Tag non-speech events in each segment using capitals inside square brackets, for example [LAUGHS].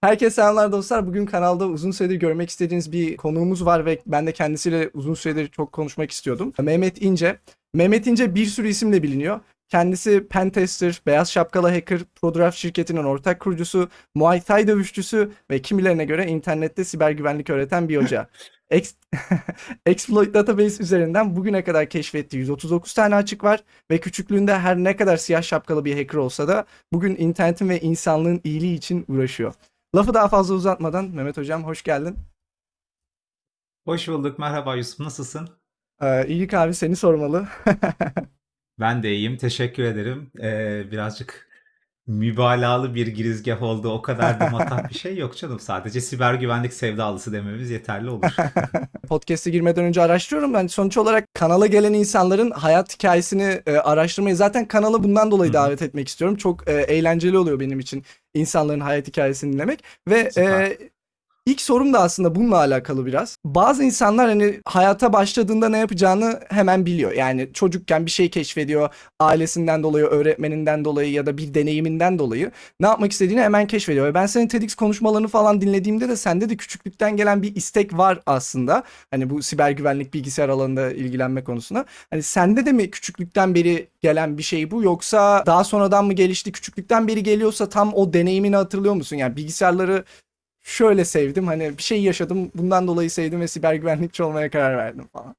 Herkese selamlar dostlar. Bugün kanalda uzun süredir görmek istediğiniz bir konuğumuz var ve ben de kendisiyle uzun süredir çok konuşmak istiyordum. Mehmet İnce. Mehmet İnce bir sürü isimle biliniyor. Kendisi pentester, beyaz şapkalı hacker, ProDraft şirketinin ortak kurucusu, Muay Thai dövüşçüsü ve kimilerine göre internette siber güvenlik öğreten bir hoca. [LAUGHS] Ex- [LAUGHS] Exploit Database üzerinden bugüne kadar keşfettiği 139 tane açık var ve küçüklüğünde her ne kadar siyah şapkalı bir hacker olsa da bugün internetin ve insanlığın iyiliği için uğraşıyor. Lafı daha fazla uzatmadan Mehmet Hocam hoş geldin. Hoş bulduk. Merhaba Yusuf. Nasılsın? Ee, iyilik abi seni sormalı. [LAUGHS] Ben de iyiyim. Teşekkür ederim. Ee, birazcık mübalağalı bir girizgah oldu. O kadar da matah bir şey yok canım. Sadece siber güvenlik sevdalısı dememiz yeterli olur. [LAUGHS] Podcast'e girmeden önce araştırıyorum. Ben sonuç olarak kanala gelen insanların hayat hikayesini e, araştırmayı zaten kanalı bundan dolayı davet etmek istiyorum. Çok e, eğlenceli oluyor benim için insanların hayat hikayesini dinlemek ve Süper. e, İlk sorum da aslında bununla alakalı biraz. Bazı insanlar hani hayata başladığında ne yapacağını hemen biliyor. Yani çocukken bir şey keşfediyor. Ailesinden dolayı, öğretmeninden dolayı ya da bir deneyiminden dolayı ne yapmak istediğini hemen keşfediyor. Ve ben senin TEDx konuşmalarını falan dinlediğimde de sende de küçüklükten gelen bir istek var aslında. Hani bu siber güvenlik bilgisayar alanında ilgilenme konusuna. Hani sende de mi küçüklükten beri gelen bir şey bu yoksa daha sonradan mı gelişti? Küçüklükten beri geliyorsa tam o deneyimini hatırlıyor musun? Yani bilgisayarları şöyle sevdim hani bir şey yaşadım bundan dolayı sevdim ve siber güvenlikçi olmaya karar verdim falan.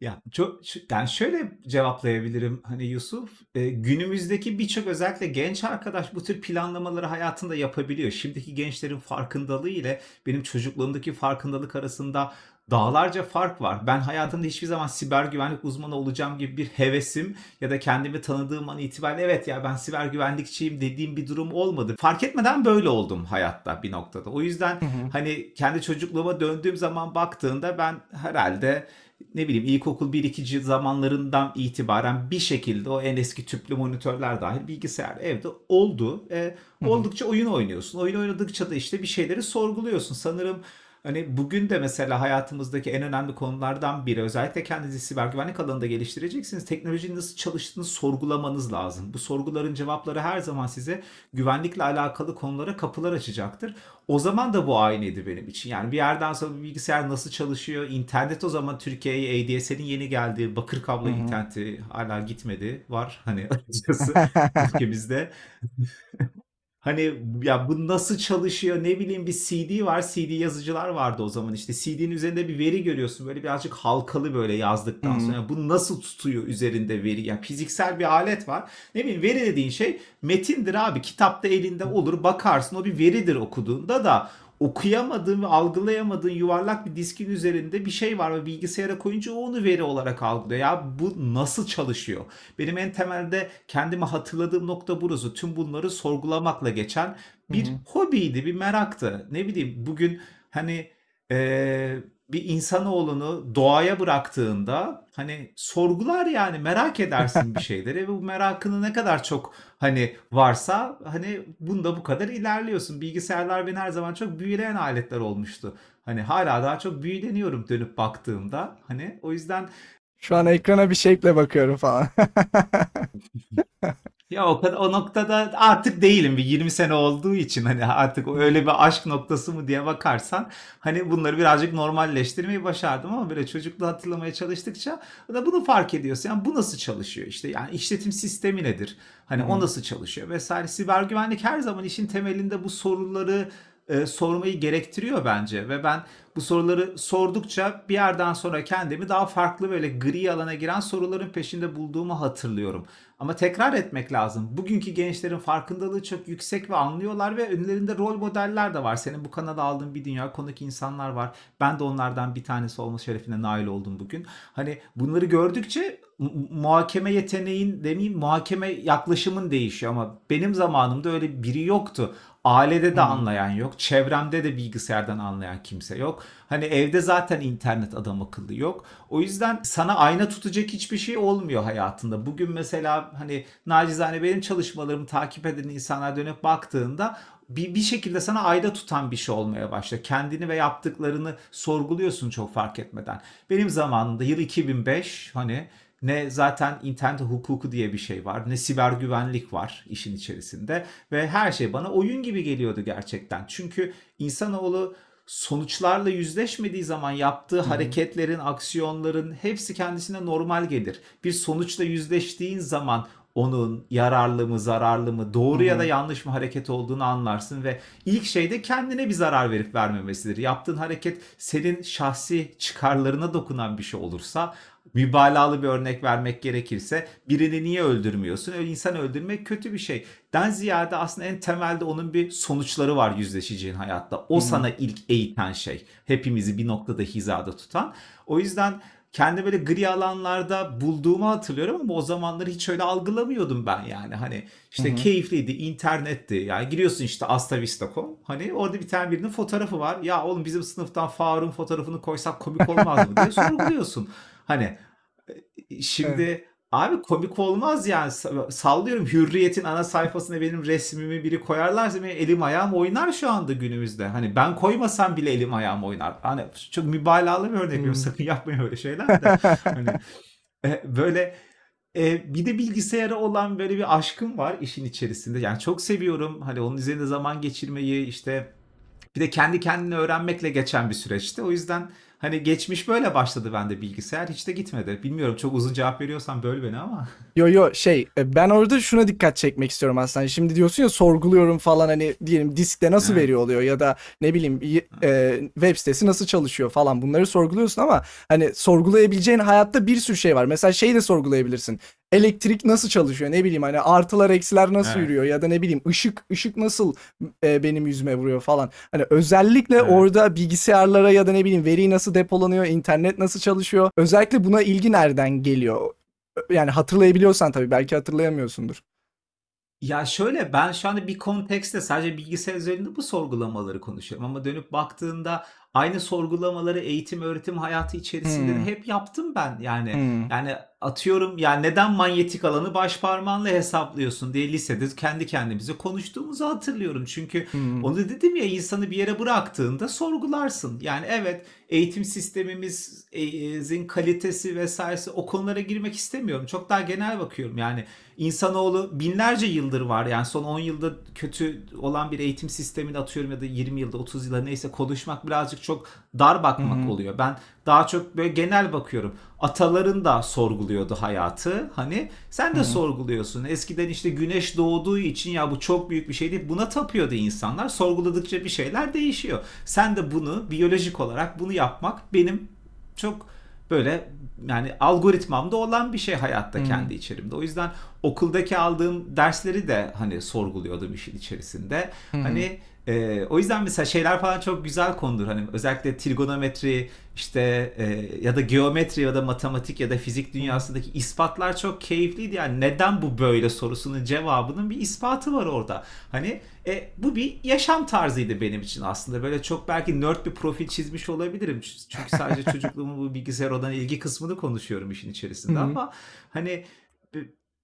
Ya çok yani şöyle cevaplayabilirim hani Yusuf e, günümüzdeki birçok özellikle genç arkadaş bu tür planlamaları hayatında yapabiliyor. Şimdiki gençlerin farkındalığı ile benim çocukluğumdaki farkındalık arasında dağlarca fark var. Ben hayatımda hiçbir zaman siber güvenlik uzmanı olacağım gibi bir hevesim ya da kendimi tanıdığım an itibariyle evet ya ben siber güvenlikçiyim dediğim bir durum olmadı. Fark etmeden böyle oldum hayatta bir noktada. O yüzden hani kendi çocukluğuma döndüğüm zaman baktığında ben herhalde ne bileyim ilkokul 1-2. zamanlarından itibaren bir şekilde o en eski tüplü monitörler dahil bilgisayar evde oldu. E, oldukça oyun oynuyorsun. Oyun oynadıkça da işte bir şeyleri sorguluyorsun. Sanırım hani bugün de mesela hayatımızdaki en önemli konulardan biri özellikle kendinizi siber güvenlik alanında geliştireceksiniz. Teknolojinin nasıl çalıştığını sorgulamanız lazım. Bu sorguların cevapları her zaman size güvenlikle alakalı konulara kapılar açacaktır. O zaman da bu aynıydı benim için. Yani bir yerden sonra bir bilgisayar nasıl çalışıyor? İnternet o zaman Türkiye'ye ADSL'in yeni geldiği bakır kablo Hı hı. interneti hala gitmedi. Var hani [LAUGHS] açıkçası ülkemizde. Hani ya bu nasıl çalışıyor ne bileyim bir CD var CD yazıcılar vardı o zaman işte. CD'nin üzerinde bir veri görüyorsun böyle birazcık halkalı böyle yazdıktan sonra. Bu nasıl tutuyor üzerinde veri? Yani fiziksel bir alet var. Ne bileyim veri dediğin şey metindir abi. Kitapta elinde olur bakarsın o bir veridir okuduğunda da okuyamadığın ve algılayamadığın yuvarlak bir diskin üzerinde bir şey var ve bilgisayara koyunca o onu veri olarak algılıyor. Ya bu nasıl çalışıyor? Benim en temelde kendimi hatırladığım nokta burası. Tüm bunları sorgulamakla geçen bir Hı hı. hobiydi, bir meraktı. Ne bileyim bugün hani eee, bir insanoğlunu doğaya bıraktığında hani sorgular yani merak edersin bir [LAUGHS] şeyleri ve bu merakını ne kadar çok hani varsa hani bunda bu kadar ilerliyorsun. Bilgisayarlar beni her zaman çok büyüleyen aletler olmuştu. Hani hala daha çok büyüleniyorum dönüp baktığımda. Hani o yüzden Şu an ekrana bir şekle bakıyorum falan. [LAUGHS] Ya o kadar o noktada artık değilim bir 20 sene olduğu için hani artık öyle bir aşk noktası mı diye bakarsan hani bunları birazcık normalleştirmeyi başardım ama böyle çocukluğu hatırlamaya çalıştıkça da bunu fark ediyorsun. Yani bu nasıl çalışıyor işte yani işletim sistemi nedir? Hani Hı o nasıl çalışıyor vesaire. Siber güvenlik her zaman işin temelinde bu soruları e, sormayı gerektiriyor bence ve ben bu soruları sordukça bir yerden sonra kendimi daha farklı böyle gri alana giren soruların peşinde bulduğumu hatırlıyorum. Ama tekrar etmek lazım. Bugünkü gençlerin farkındalığı çok yüksek ve anlıyorlar ve önlerinde rol modeller de var. Senin bu kanala aldığın bir dünya konuk insanlar var. Ben de onlardan bir tanesi olma şerefine nail oldum bugün. Hani bunları gördükçe mu- muhakeme yeteneğin demeyeyim muhakeme yaklaşımın değişiyor ama benim zamanımda öyle biri yoktu. Ailede de anlayan yok. Çevremde de bilgisayardan anlayan kimse yok. Hani evde zaten internet adam akıllı yok. O yüzden sana ayna tutacak hiçbir şey olmuyor hayatında. Bugün mesela hani nacizane benim çalışmalarımı takip eden insanlar dönüp baktığında bir, bir şekilde sana ayda tutan bir şey olmaya başlıyor. Kendini ve yaptıklarını sorguluyorsun çok fark etmeden. Benim zamanımda yıl 2005 hani ne zaten internet hukuku diye bir şey var, ne siber güvenlik var işin içerisinde ve her şey bana oyun gibi geliyordu gerçekten. Çünkü insanoğlu sonuçlarla yüzleşmediği zaman yaptığı hareketlerin, aksiyonların hepsi kendisine normal gelir. Bir sonuçla yüzleştiğin zaman onun yararlı mı, zararlı mı, doğru ya da yanlış mı hareket olduğunu anlarsın ve ilk şeyde kendine bir zarar verip vermemesidir. Yaptığın hareket senin şahsi çıkarlarına dokunan bir şey olursa mübalağalı bir örnek vermek gerekirse birini niye öldürmüyorsun? Öyle insan öldürmek kötü bir şey. Den ziyade aslında en temelde onun bir sonuçları var yüzleşeceğin hayatta. O sana ilk eğiten şey. Hepimizi bir noktada hizada tutan. O yüzden kendi böyle gri alanlarda bulduğumu hatırlıyorum ama o zamanları hiç öyle algılamıyordum ben yani. Hani işte keyifliydi, internetti. Yani giriyorsun işte astavista.com. Hani orada bir tane birinin fotoğrafı var. Ya oğlum bizim sınıftan Faruk'un fotoğrafını koysak komik olmaz mı diye [LAUGHS] sorguluyorsun. Hani e, şimdi abi komik olmaz yani Sa- sallıyorum Hürriyet'in ana sayfasına benim resmimi biri koyarlarsa benim elim ayağım oynar şu anda günümüzde. Hani ben koymasam bile elim ayağım oynar. Hani çok mübalağalı bir örnek veriyorum. Sakın yapmayın öyle şeyler de. [LAUGHS] Hani e, böyle e, bir de bilgisayara olan böyle bir aşkım var işin içerisinde. Yani çok seviyorum. Hani onun üzerinde zaman geçirmeyi işte bir de kendi kendine öğrenmekle geçen bir süreçti. O yüzden hani geçmiş böyle başladı bende bilgisayar. Hiç de gitmedi. Bilmiyorum çok uzun cevap veriyorsam böl beni ama. [LAUGHS] Yo yo şey e, ben orada şuna dikkat çekmek istiyorum aslında. Şimdi diyorsun ya sorguluyorum falan hani diyelim diskte nasıl Evet. veriyor oluyor ya da ne bileyim e, web sitesi nasıl çalışıyor falan bunları sorguluyorsun ama hani sorgulayabileceğin hayatta bir sürü şey var. Mesela şeyi de sorgulayabilirsin. Elektrik nasıl çalışıyor ne bileyim hani artılar eksiler nasıl Evet. yürüyor ya da ne bileyim ışık ışık nasıl e, benim yüzüme vuruyor falan. Hani özellikle Evet. orada bilgisayarlara ya da ne bileyim veri nasıl depolanıyor, internet nasıl çalışıyor. Özellikle buna ilgi nereden geliyor? Yani hatırlayabiliyorsan tabii belki hatırlayamıyorsundur. Ya şöyle ben şu anda bir kontekste sadece bilgisayar üzerinde bu sorgulamaları konuşuyorum ama dönüp baktığında aynı sorgulamaları eğitim öğretim hayatı içerisinde de Hmm. hep yaptım ben yani. Hmm. Yani atıyorum ya neden manyetik alanı baş parmağınla hesaplıyorsun diye lisede kendi kendimize konuştuğumuzu hatırlıyorum. Çünkü Hmm. onu dedim ya insanı bir yere bıraktığında sorgularsın. Yani evet eğitim sistemimizin kalitesi vesairesi o konulara girmek istemiyorum. Çok daha genel bakıyorum. Yani insanoğlu binlerce yıldır var. Yani son 10 yılda kötü olan bir eğitim sistemini atıyorum ya da 20 yılda 30 yılda neyse konuşmak birazcık çok dar bakmak Hı hı. oluyor. Ben daha çok böyle genel bakıyorum. Ataların da sorguluyordu hayatı. Hani sen de sorguluyorsun. Eskiden işte güneş doğduğu için ya bu çok büyük bir şey değil. Buna tapıyordu insanlar. Sorguladıkça bir şeyler değişiyor. Sen de bunu biyolojik olarak bunu yapmak benim çok böyle yani algoritmamda olan bir şey hayatta Hı. kendi içerimde. O yüzden okuldaki aldığım dersleri de hani sorguluyordum işin içerisinde. Hani e, o yüzden mesela şeyler falan çok güzel konudur. Hani özellikle trigonometri işte e, ya da geometri ya da matematik ya da fizik dünyasındaki ispatlar çok keyifliydi. Yani neden bu böyle sorusunun cevabının bir ispatı var orada. Hani e, bu bir yaşam tarzıydı benim için aslında. Böyle çok belki nerd bir profil çizmiş olabilirim. Çünkü sadece [LAUGHS] çocukluğumun bu bilgisayar olan ilgi kısmını konuşuyorum işin içerisinde ama hani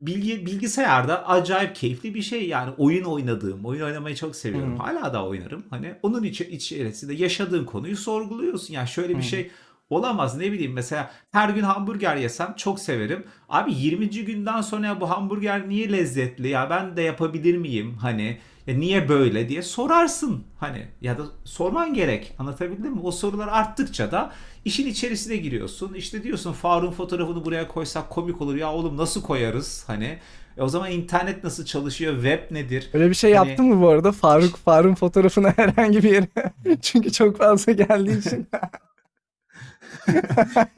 bilgi bilgisayarda acayip keyifli bir şey yani oyun oynadığım, oyun oynamayı çok seviyorum. Hı. Hala da oynarım. Hani onun içi, içerisinde yaşadığın konuyu sorguluyorsun. Yani şöyle bir Hı. şey olamaz ne bileyim mesela her gün hamburger yesem çok severim. Abi 20. günden sonra bu hamburger niye lezzetli ya ben de yapabilir miyim hani ya niye böyle diye sorarsın hani ya da sorman gerek anlatabildim mi? O sorular arttıkça da işin içerisine giriyorsun. İşte diyorsun Faruk'un fotoğrafını buraya koysak komik olur ya oğlum nasıl koyarız hani e o zaman internet nasıl çalışıyor web nedir? Öyle bir şey Hani- yaptın mı bu arada? Faruk Faruk'un fotoğrafını [LAUGHS] herhangi bir yere. [LAUGHS] Çünkü çok fazla geldiği için. [LAUGHS]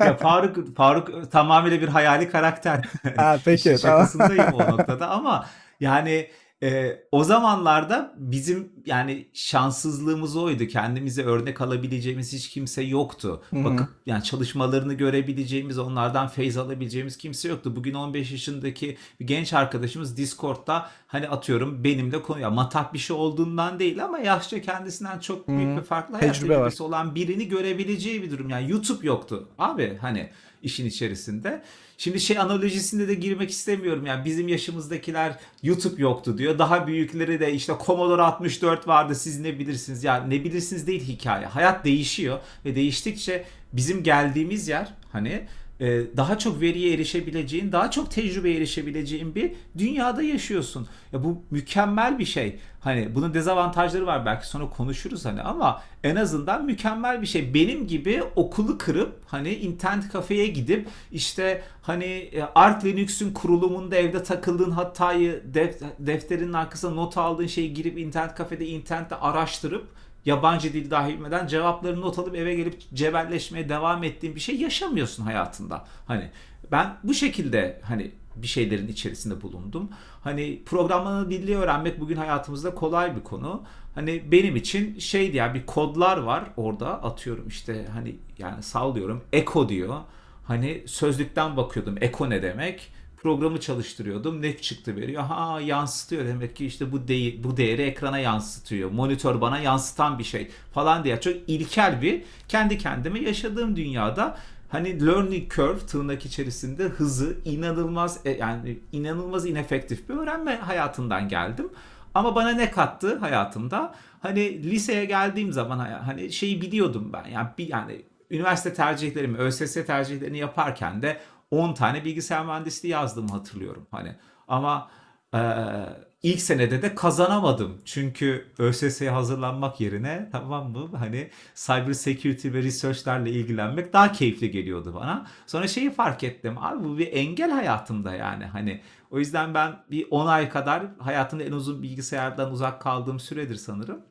ya Faruk Faruk tamamıyla bir hayali karakter. ha peki İşin tamam. şakasındayım o noktada ama yani e, o zamanlarda bizim yani şanssızlığımız oydu. Kendimize örnek alabileceğimiz hiç kimse yoktu. Hı hı. Bakıp yani çalışmalarını görebileceğimiz, onlardan feyz alabileceğimiz kimse yoktu. Bugün 15 yaşındaki bir genç arkadaşımız Discord'da hani atıyorum benimle konu ya matah bir şey olduğundan değil ama yaşça kendisinden çok büyük hı. ve farklı hayat tecrübesi olan birini görebileceği bir durum. Yani YouTube yoktu abi hani işin içerisinde. Şimdi şey analojisinde de girmek istemiyorum. Yani bizim yaşımızdakiler YouTube yoktu diyor. Daha büyükleri de işte Commodore 64 vardı siz ne bilirsiniz. Ya ne bilirsiniz değil hikaye. Hayat değişiyor ve değiştikçe bizim geldiğimiz yer hani daha çok veriye erişebileceğin, daha çok tecrübeye erişebileceğin bir dünyada yaşıyorsun. Ya bu mükemmel bir şey. Hani bunun dezavantajları var belki sonra konuşuruz hani ama en azından mükemmel bir şey. Benim gibi okulu kırıp hani internet kafeye gidip işte hani e, Arch Linux'ün kurulumunda evde takıldığın hatayı def- defterinin arkasına not aldığın şeyi girip internet kafede internette araştırıp yabancı dil dahi bilmeden cevapları not alıp eve gelip cebelleşmeye devam ettiğin bir şey yaşamıyorsun hayatında. Hani ben bu şekilde hani bir şeylerin içerisinde bulundum. Hani programlama dili öğrenmek bugün hayatımızda kolay bir konu. Hani benim için şeydi ya bir kodlar var orada atıyorum işte hani yani sallıyorum Eko diyor. Hani sözlükten bakıyordum Eko ne demek? Programı çalıştırıyordum. Ne çıktı veriyor? Ha yansıtıyor. Demek ki işte bu deği, bu değeri ekrana yansıtıyor. Monitör bana yansıtan bir şey falan diye. Çok ilkel bir kendi kendime yaşadığım dünyada hani learning curve tırnak içerisinde hızı inanılmaz e, yani inanılmaz inefektif bir öğrenme hayatından geldim. Ama bana ne kattı hayatımda? Hani liseye geldiğim zaman hani şeyi biliyordum ben. Yani bir yani üniversite tercihlerimi, ÖSS tercihlerini yaparken de 10 tane bilgisayar mühendisliği yazdığımı hatırlıyorum hani. Ama e, ilk senede de kazanamadım. Çünkü ÖSS'ye hazırlanmak yerine tamam mı hani cyber security ve research'lerle ilgilenmek daha keyifli geliyordu bana. Sonra şeyi fark ettim. Abi bu bir engel hayatımda yani hani o yüzden ben bir 10 ay kadar hayatımda en uzun bilgisayardan uzak kaldığım süredir sanırım.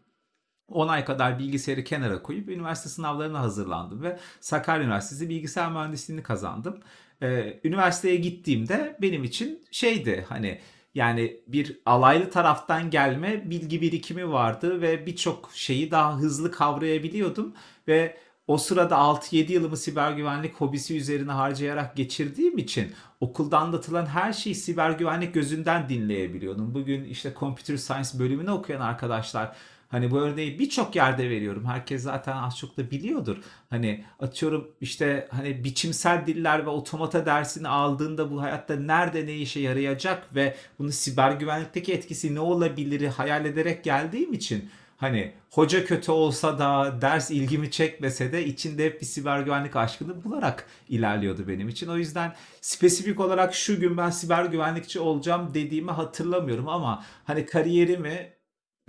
10 ay kadar bilgisayarı kenara koyup üniversite sınavlarına hazırlandım ve Sakarya Üniversitesi bilgisayar mühendisliğini kazandım. Ee, üniversiteye gittiğimde benim için şeydi hani yani bir alaylı taraftan gelme bilgi birikimi vardı ve birçok şeyi daha hızlı kavrayabiliyordum ve o sırada 6-7 yılımı siber güvenlik hobisi üzerine harcayarak geçirdiğim için okulda anlatılan her şeyi siber güvenlik gözünden dinleyebiliyordum. Bugün işte computer science bölümünü okuyan arkadaşlar Hani bu örneği birçok yerde veriyorum. Herkes zaten az çok da biliyordur. Hani atıyorum işte hani biçimsel diller ve otomata dersini aldığında bu hayatta nerede ne işe yarayacak ve bunun siber güvenlikteki etkisi ne olabilir hayal ederek geldiğim için hani hoca kötü olsa da ders ilgimi çekmese de içinde hep bir siber güvenlik aşkını bularak ilerliyordu benim için. O yüzden spesifik olarak şu gün ben siber güvenlikçi olacağım dediğimi hatırlamıyorum ama hani kariyerimi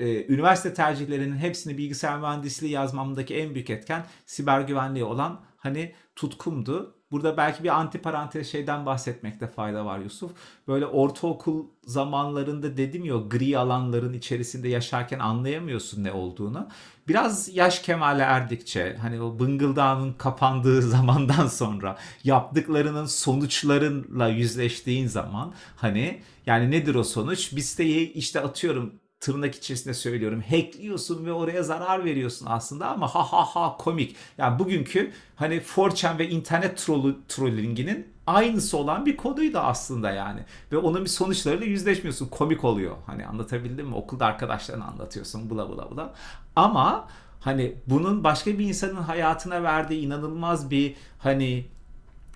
e, üniversite tercihlerinin hepsini bilgisayar mühendisliği yazmamdaki en büyük etken siber güvenliği olan hani tutkumdu. Burada belki bir anti parantez şeyden bahsetmekte fayda var Yusuf. Böyle ortaokul zamanlarında dedim ya gri alanların içerisinde yaşarken anlayamıyorsun ne olduğunu. Biraz yaş kemale erdikçe hani o bıngıldağının kapandığı [LAUGHS] zamandan sonra yaptıklarının sonuçlarıyla yüzleştiğin zaman hani yani nedir o sonuç? Bir siteyi işte atıyorum tırnak içerisinde söylüyorum hackliyorsun ve oraya zarar veriyorsun aslında ama ha ha ha komik. Yani bugünkü hani 4chan ve internet trolü, trollinginin aynısı olan bir koduydu aslında yani. Ve onun bir sonuçlarıyla yüzleşmiyorsun. Komik oluyor. Hani anlatabildim mi? Okulda arkadaşlarına anlatıyorsun bula bula bula. Ama hani bunun başka bir insanın hayatına verdiği inanılmaz bir hani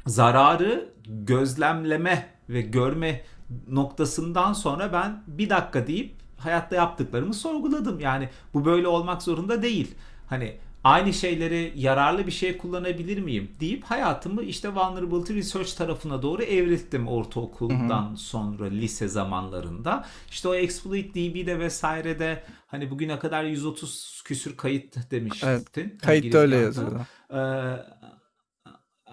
zararı gözlemleme ve görme noktasından sonra ben bir dakika deyip hayatta yaptıklarımı sorguladım. Yani bu böyle olmak zorunda değil. Hani aynı şeyleri yararlı bir şey kullanabilir miyim deyip hayatımı işte vulnerability research tarafına doğru evrilttim ortaokuldan hı hı. sonra lise zamanlarında. İşte o exploit DB'de vesairede hani bugüne kadar 130 küsür kayıt demiştin. Evet, kayıtta öyle yazıyor. Ee,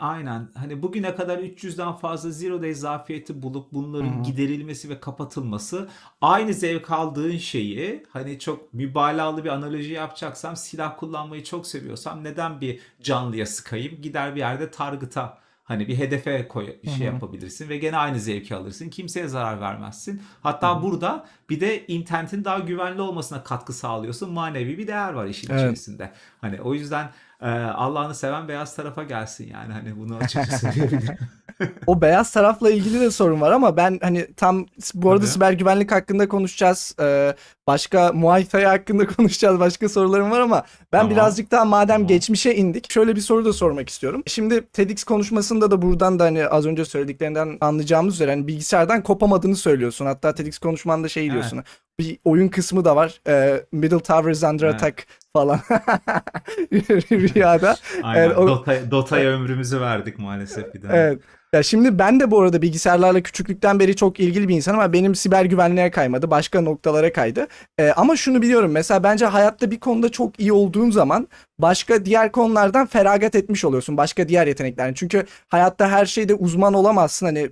Aynen. Hani bugüne kadar 300'den fazla zero day zafiyeti bulup bunların Hı-hı. giderilmesi ve kapatılması aynı zevk aldığın şeyi hani çok mübalağalı bir analoji yapacaksan silah kullanmayı çok seviyorsam neden bir canlıya sıkayım? Gider bir yerde targıta Hani bir hedefe koy, şey Hı-hı. yapabilirsin ve gene aynı zevki alırsın. Kimseye zarar vermezsin. Hatta Hı-hı. burada bir de internetin daha güvenli olmasına katkı sağlıyorsun. Manevi bir değer var işin evet. içerisinde. Hani o yüzden e, Allah'ını seven beyaz tarafa gelsin yani. Hani bunu açıkça söyleyebilirim. [LAUGHS] o beyaz tarafla ilgili de sorun var ama ben hani tam bu arada Tabii. siber güvenlik hakkında konuşacağız. Ee, başka Muay Thai hakkında [LAUGHS] konuşacağız. Başka sorularım var ama ben tamam. birazcık daha madem tamam. geçmişe indik. Şöyle bir soru da sormak istiyorum. Şimdi TEDx konuşmasında da buradan da hani az önce söylediklerinden anlayacağımız üzere hani bilgisayardan kopamadığını söylüyorsun. Hatta TEDx konuşmanda şey diyorsun. Evet bir oyun kısmı da var. Ee, Middle Tower is under Evet. attack falan [LAUGHS] rüyada. Aynen. Evet, o- Dota, Dota'ya ömrümüzü verdik maalesef bir daha. Evet. Ya şimdi ben de bu arada bilgisayarlarla küçüklükten beri çok ilgili bir insanım ama benim siber güvenliğe kaymadı. Başka noktalara kaydı. Ee, ama şunu biliyorum. Mesela bence hayatta bir konuda çok iyi olduğun zaman başka diğer konulardan feragat etmiş oluyorsun. Başka diğer yeteneklerin. Çünkü hayatta her şeyde uzman olamazsın. Hani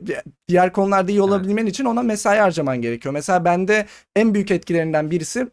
diğer konularda iyi olabilmen için ona mesai harcaman gerekiyor. Mesela bende en büyük etkilerinden birisi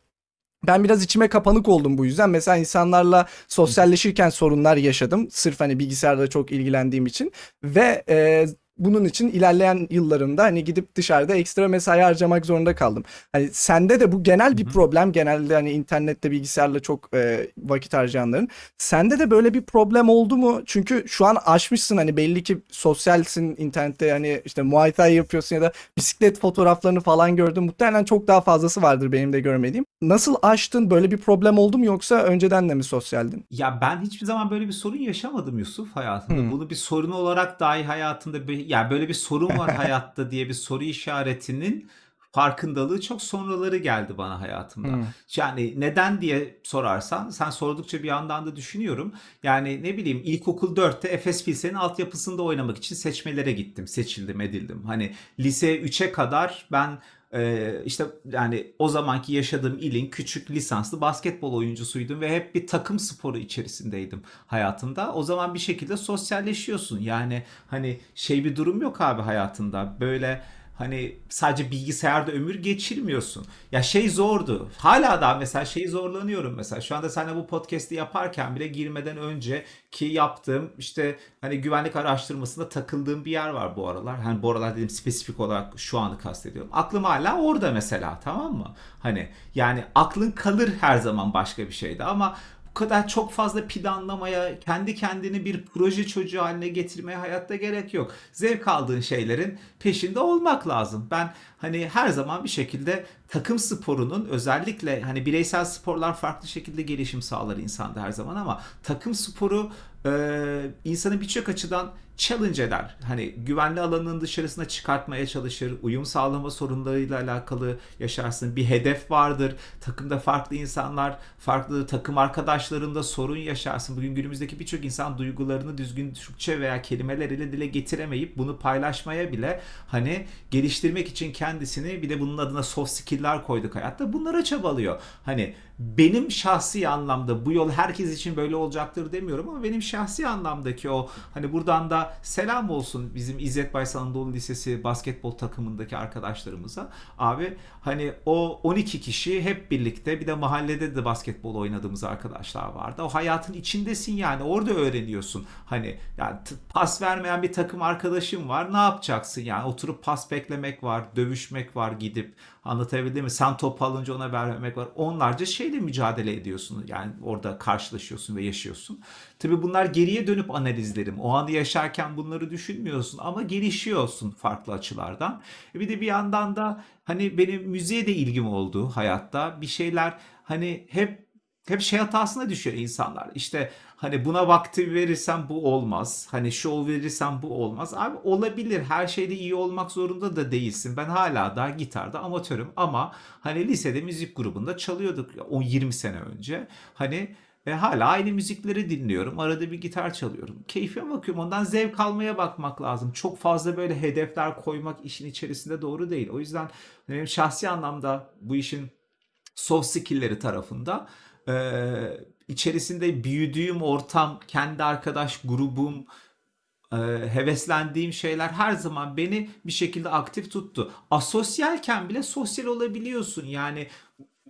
ben biraz içime kapanık oldum bu yüzden. Mesela insanlarla sosyalleşirken sorunlar yaşadım. Sırf hani bilgisayarla çok ilgilendiğim için. Ve e, bunun için ilerleyen yıllarımda hani gidip dışarıda ekstra mesai harcamak zorunda kaldım. Hani sende de bu genel bir Hı hı. problem. Genelde hani internette bilgisayarla çok e, vakit harcayanların. Sende de böyle bir problem oldu mu? Çünkü şu an aşmışsın hani belli ki sosyalsin internette hani işte Muay Thai yapıyorsun ya da bisiklet fotoğraflarını falan gördüm. Muhtemelen çok daha fazlası vardır benim de görmediğim. Nasıl aştın? Böyle bir problem oldu mu yoksa önceden de mi sosyaldin? Ya ben hiçbir zaman böyle bir sorun yaşamadım Yusuf hayatımda. Hmm. Bunu bir sorun olarak dahi hayatımda yani böyle bir sorun var [LAUGHS] hayatta diye bir soru işaretinin farkındalığı çok sonraları geldi bana hayatımda. Hmm. Yani neden diye sorarsan sen sordukça bir yandan da düşünüyorum. Yani ne bileyim ilkokul 4'te Efes Pilsen'in altyapısında oynamak için seçmelere gittim. Seçildim edildim. Hani lise 3'e kadar ben e, işte yani o zamanki yaşadığım ilin küçük lisanslı basketbol oyuncusuydum ve hep bir takım sporu içerisindeydim hayatımda. O zaman bir şekilde sosyalleşiyorsun. Yani hani şey bir durum yok abi hayatında. Böyle Hani sadece bilgisayarda ömür geçirmiyorsun. Ya şey zordu. Hala da mesela şeyi zorlanıyorum mesela. Şu anda seninle bu podcast'i yaparken bile girmeden önce ki yaptığım işte hani güvenlik araştırmasında takıldığım bir yer var bu aralar. Hani bu aralar dedim spesifik olarak şu anı kastediyorum. Aklım hala orada mesela tamam mı? Hani yani aklın kalır her zaman başka bir şeyde ama kadar çok fazla planlamaya, kendi kendini bir proje çocuğu haline getirmeye hayatta gerek yok. Zevk aldığın şeylerin peşinde olmak lazım. Ben hani her zaman bir şekilde takım sporunun özellikle hani bireysel sporlar farklı şekilde gelişim sağlar insanda her zaman ama takım sporu e, insanı birçok açıdan challenge eder. Hani güvenli alanının dışarısına çıkartmaya çalışır. Uyum sağlama sorunlarıyla alakalı yaşarsın. Bir hedef vardır. Takımda farklı insanlar, farklı takım arkadaşlarında sorun yaşarsın. Bugün günümüzdeki birçok insan duygularını düzgün Türkçe veya kelimeleriyle dile getiremeyip bunu paylaşmaya bile hani geliştirmek için kendisini bir de bunun adına soft skill'ler koyduk hayatta. Bunlara çabalıyor. Hani benim şahsi anlamda bu yol herkes için böyle olacaktır demiyorum ama benim şahsi anlamdaki o hani buradan da selam olsun bizim İzzet Baysal Anadolu Lisesi basketbol takımındaki arkadaşlarımıza. Abi hani o 12 kişi hep birlikte bir de mahallede de basketbol oynadığımız arkadaşlar vardı. O hayatın içindesin yani orada öğreniyorsun. Hani yani pas vermeyen bir takım arkadaşım var. Ne yapacaksın yani? Oturup pas beklemek var, dövüşmek var gidip Anlatabildim mi? Sen top alınca ona vermemek var. Onlarca şeyle mücadele ediyorsun. Yani orada karşılaşıyorsun ve yaşıyorsun. Tabii bunlar geriye dönüp analizlerim. O anı yaşarken bunları düşünmüyorsun ama gelişiyorsun farklı açılardan. E Bir de bir yandan da hani benim müziğe de ilgim oldu hayatta. Bir şeyler hani hep hep şey hatasına düşüyor insanlar. İşte hani buna vakti verirsem bu olmaz. Hani şov verirsem bu olmaz. Abi olabilir. Her şeyde iyi olmak zorunda da değilsin. Ben hala da gitarda amatörüm ama hani lisede müzik grubunda çalıyorduk 10-20 sene önce. Hani ve hala aynı müzikleri dinliyorum. Arada bir gitar çalıyorum. Keyfime bakıyorum. Ondan zevk almaya bakmak lazım. Çok fazla böyle hedefler koymak işin içerisinde doğru değil. O yüzden benim şahsi anlamda bu işin soft skill'leri tarafında ee, içerisinde büyüdüğüm ortam, kendi arkadaş grubum, e, heveslendiğim şeyler her zaman beni bir şekilde aktif tuttu. Asosyalken bile sosyal olabiliyorsun. Yani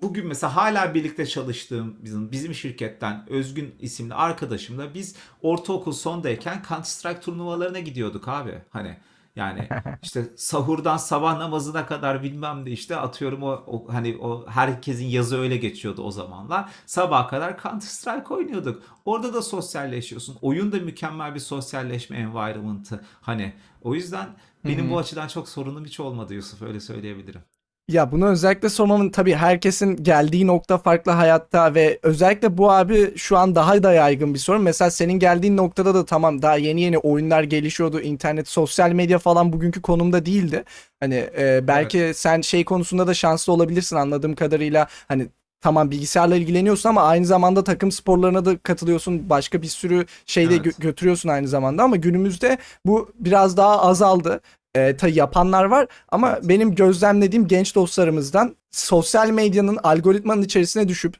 bugün mesela hala birlikte çalıştığım bizim bizim şirketten Özgün isimli arkadaşımla biz ortaokul sondayken Counter Strike turnuvalarına gidiyorduk abi. Hani yani [LAUGHS] işte sahurdan sabah namazına kadar bilmem de işte atıyorum o, o hani o herkesin yazı öyle geçiyordu o zamanlar. Sabaha kadar Counter Strike oynuyorduk. Orada da sosyalleşiyorsun. Oyun da mükemmel bir sosyalleşme environment'ı. Hani o yüzden benim bu açıdan çok sorunum hiç olmadı Yusuf öyle söyleyebilirim. Ya bunu özellikle sormamın tabii herkesin geldiği nokta farklı hayatta ve özellikle bu abi şu an daha da yaygın bir sorun. Mesela senin geldiğin noktada da tamam daha yeni yeni oyunlar gelişiyordu. internet, sosyal medya falan bugünkü konumda değildi. Hani e, belki sen şey konusunda da şanslı olabilirsin anladığım kadarıyla. Hani tamam bilgisayarla ilgileniyorsun ama aynı zamanda takım sporlarına da katılıyorsun. Başka bir sürü şeyde Evet. gö- götürüyorsun aynı zamanda ama günümüzde bu biraz daha azaldı. E, tabii yapanlar var ama benim gözlemlediğim genç dostlarımızdan sosyal medyanın algoritmanın içerisine düşüp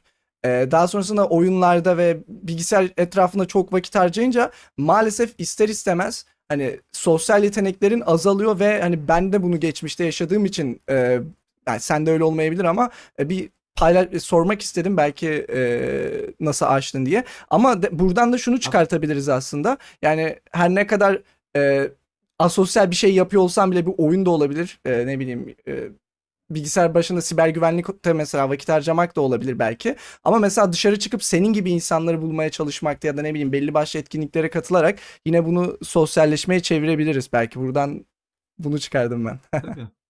e, daha sonrasında oyunlarda ve bilgisayar etrafında çok vakit harcayınca maalesef ister istemez hani sosyal yeteneklerin azalıyor ve hani ben de bunu geçmişte yaşadığım için e, yani sen de öyle olmayabilir ama e, bir paylaş sormak istedim belki e, nasıl aştın diye. Ama de- buradan da şunu çıkartabiliriz aslında. Yani her ne kadar e, asosyal bir şey yapıyor olsam bile bir oyun da olabilir. E, ne bileyim e, bilgisayar başında siber güvenlikte mesela vakit harcamak da olabilir belki. Ama mesela dışarı çıkıp senin gibi insanları bulmaya çalışmakta ya da ne bileyim belli başlı etkinliklere katılarak yine bunu sosyalleşmeye çevirebiliriz. Belki buradan bunu çıkardım ben. Tabii. [LAUGHS]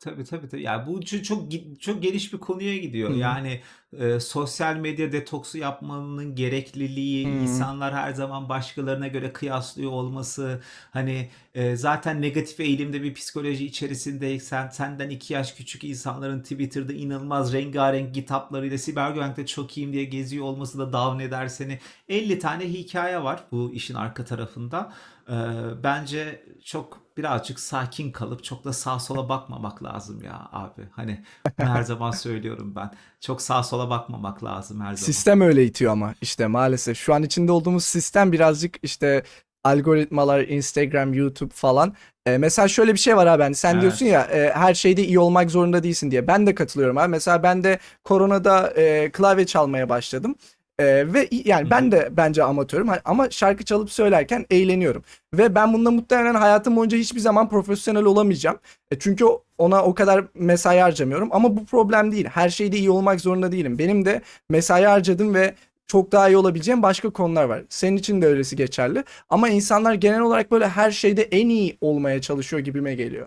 Tabii tabii tabii. Yani bu çok çok geniş bir konuya gidiyor. Yani e, sosyal medya detoksu yapmanın gerekliliği, insanlar her zaman başkalarına göre kıyaslıyor olması, hani e, zaten negatif eğilimde bir psikoloji içerisindeysen, senden iki yaş küçük insanların Twitter'da inanılmaz rengarenk kitaplarıyla siber güvenlikte çok iyiyim diye geziyor olması da down eder seni. 50 tane hikaye var bu işin arka tarafında. Ee, bence çok birazcık sakin kalıp çok da sağa sola bakmamak lazım ya abi. Hani her zaman söylüyorum ben. Çok sağa sola bakmamak lazım her zaman. Sistem öyle itiyor ama işte maalesef şu an içinde olduğumuz sistem birazcık işte algoritmalar, Instagram, YouTube falan. E, mesela şöyle bir şey var abi hani sen Evet. diyorsun ya e, her şeyde iyi olmak zorunda değilsin diye. Ben de katılıyorum abi. Mesela ben de koronada e, klavye çalmaya başladım. E, ve yani ben de bence amatörüm ama şarkı çalıp söylerken eğleniyorum. Ve ben bunda muhtemelen hayatım boyunca hiçbir zaman profesyonel olamayacağım. E, çünkü ona o kadar mesai harcamıyorum. Ama bu problem değil. Her şeyde iyi olmak zorunda değilim. Benim de mesai harcadım ve çok daha iyi olabileceğim başka konular var. Senin için de öylesi geçerli. Ama insanlar genel olarak böyle her şeyde en iyi olmaya çalışıyor gibime geliyor.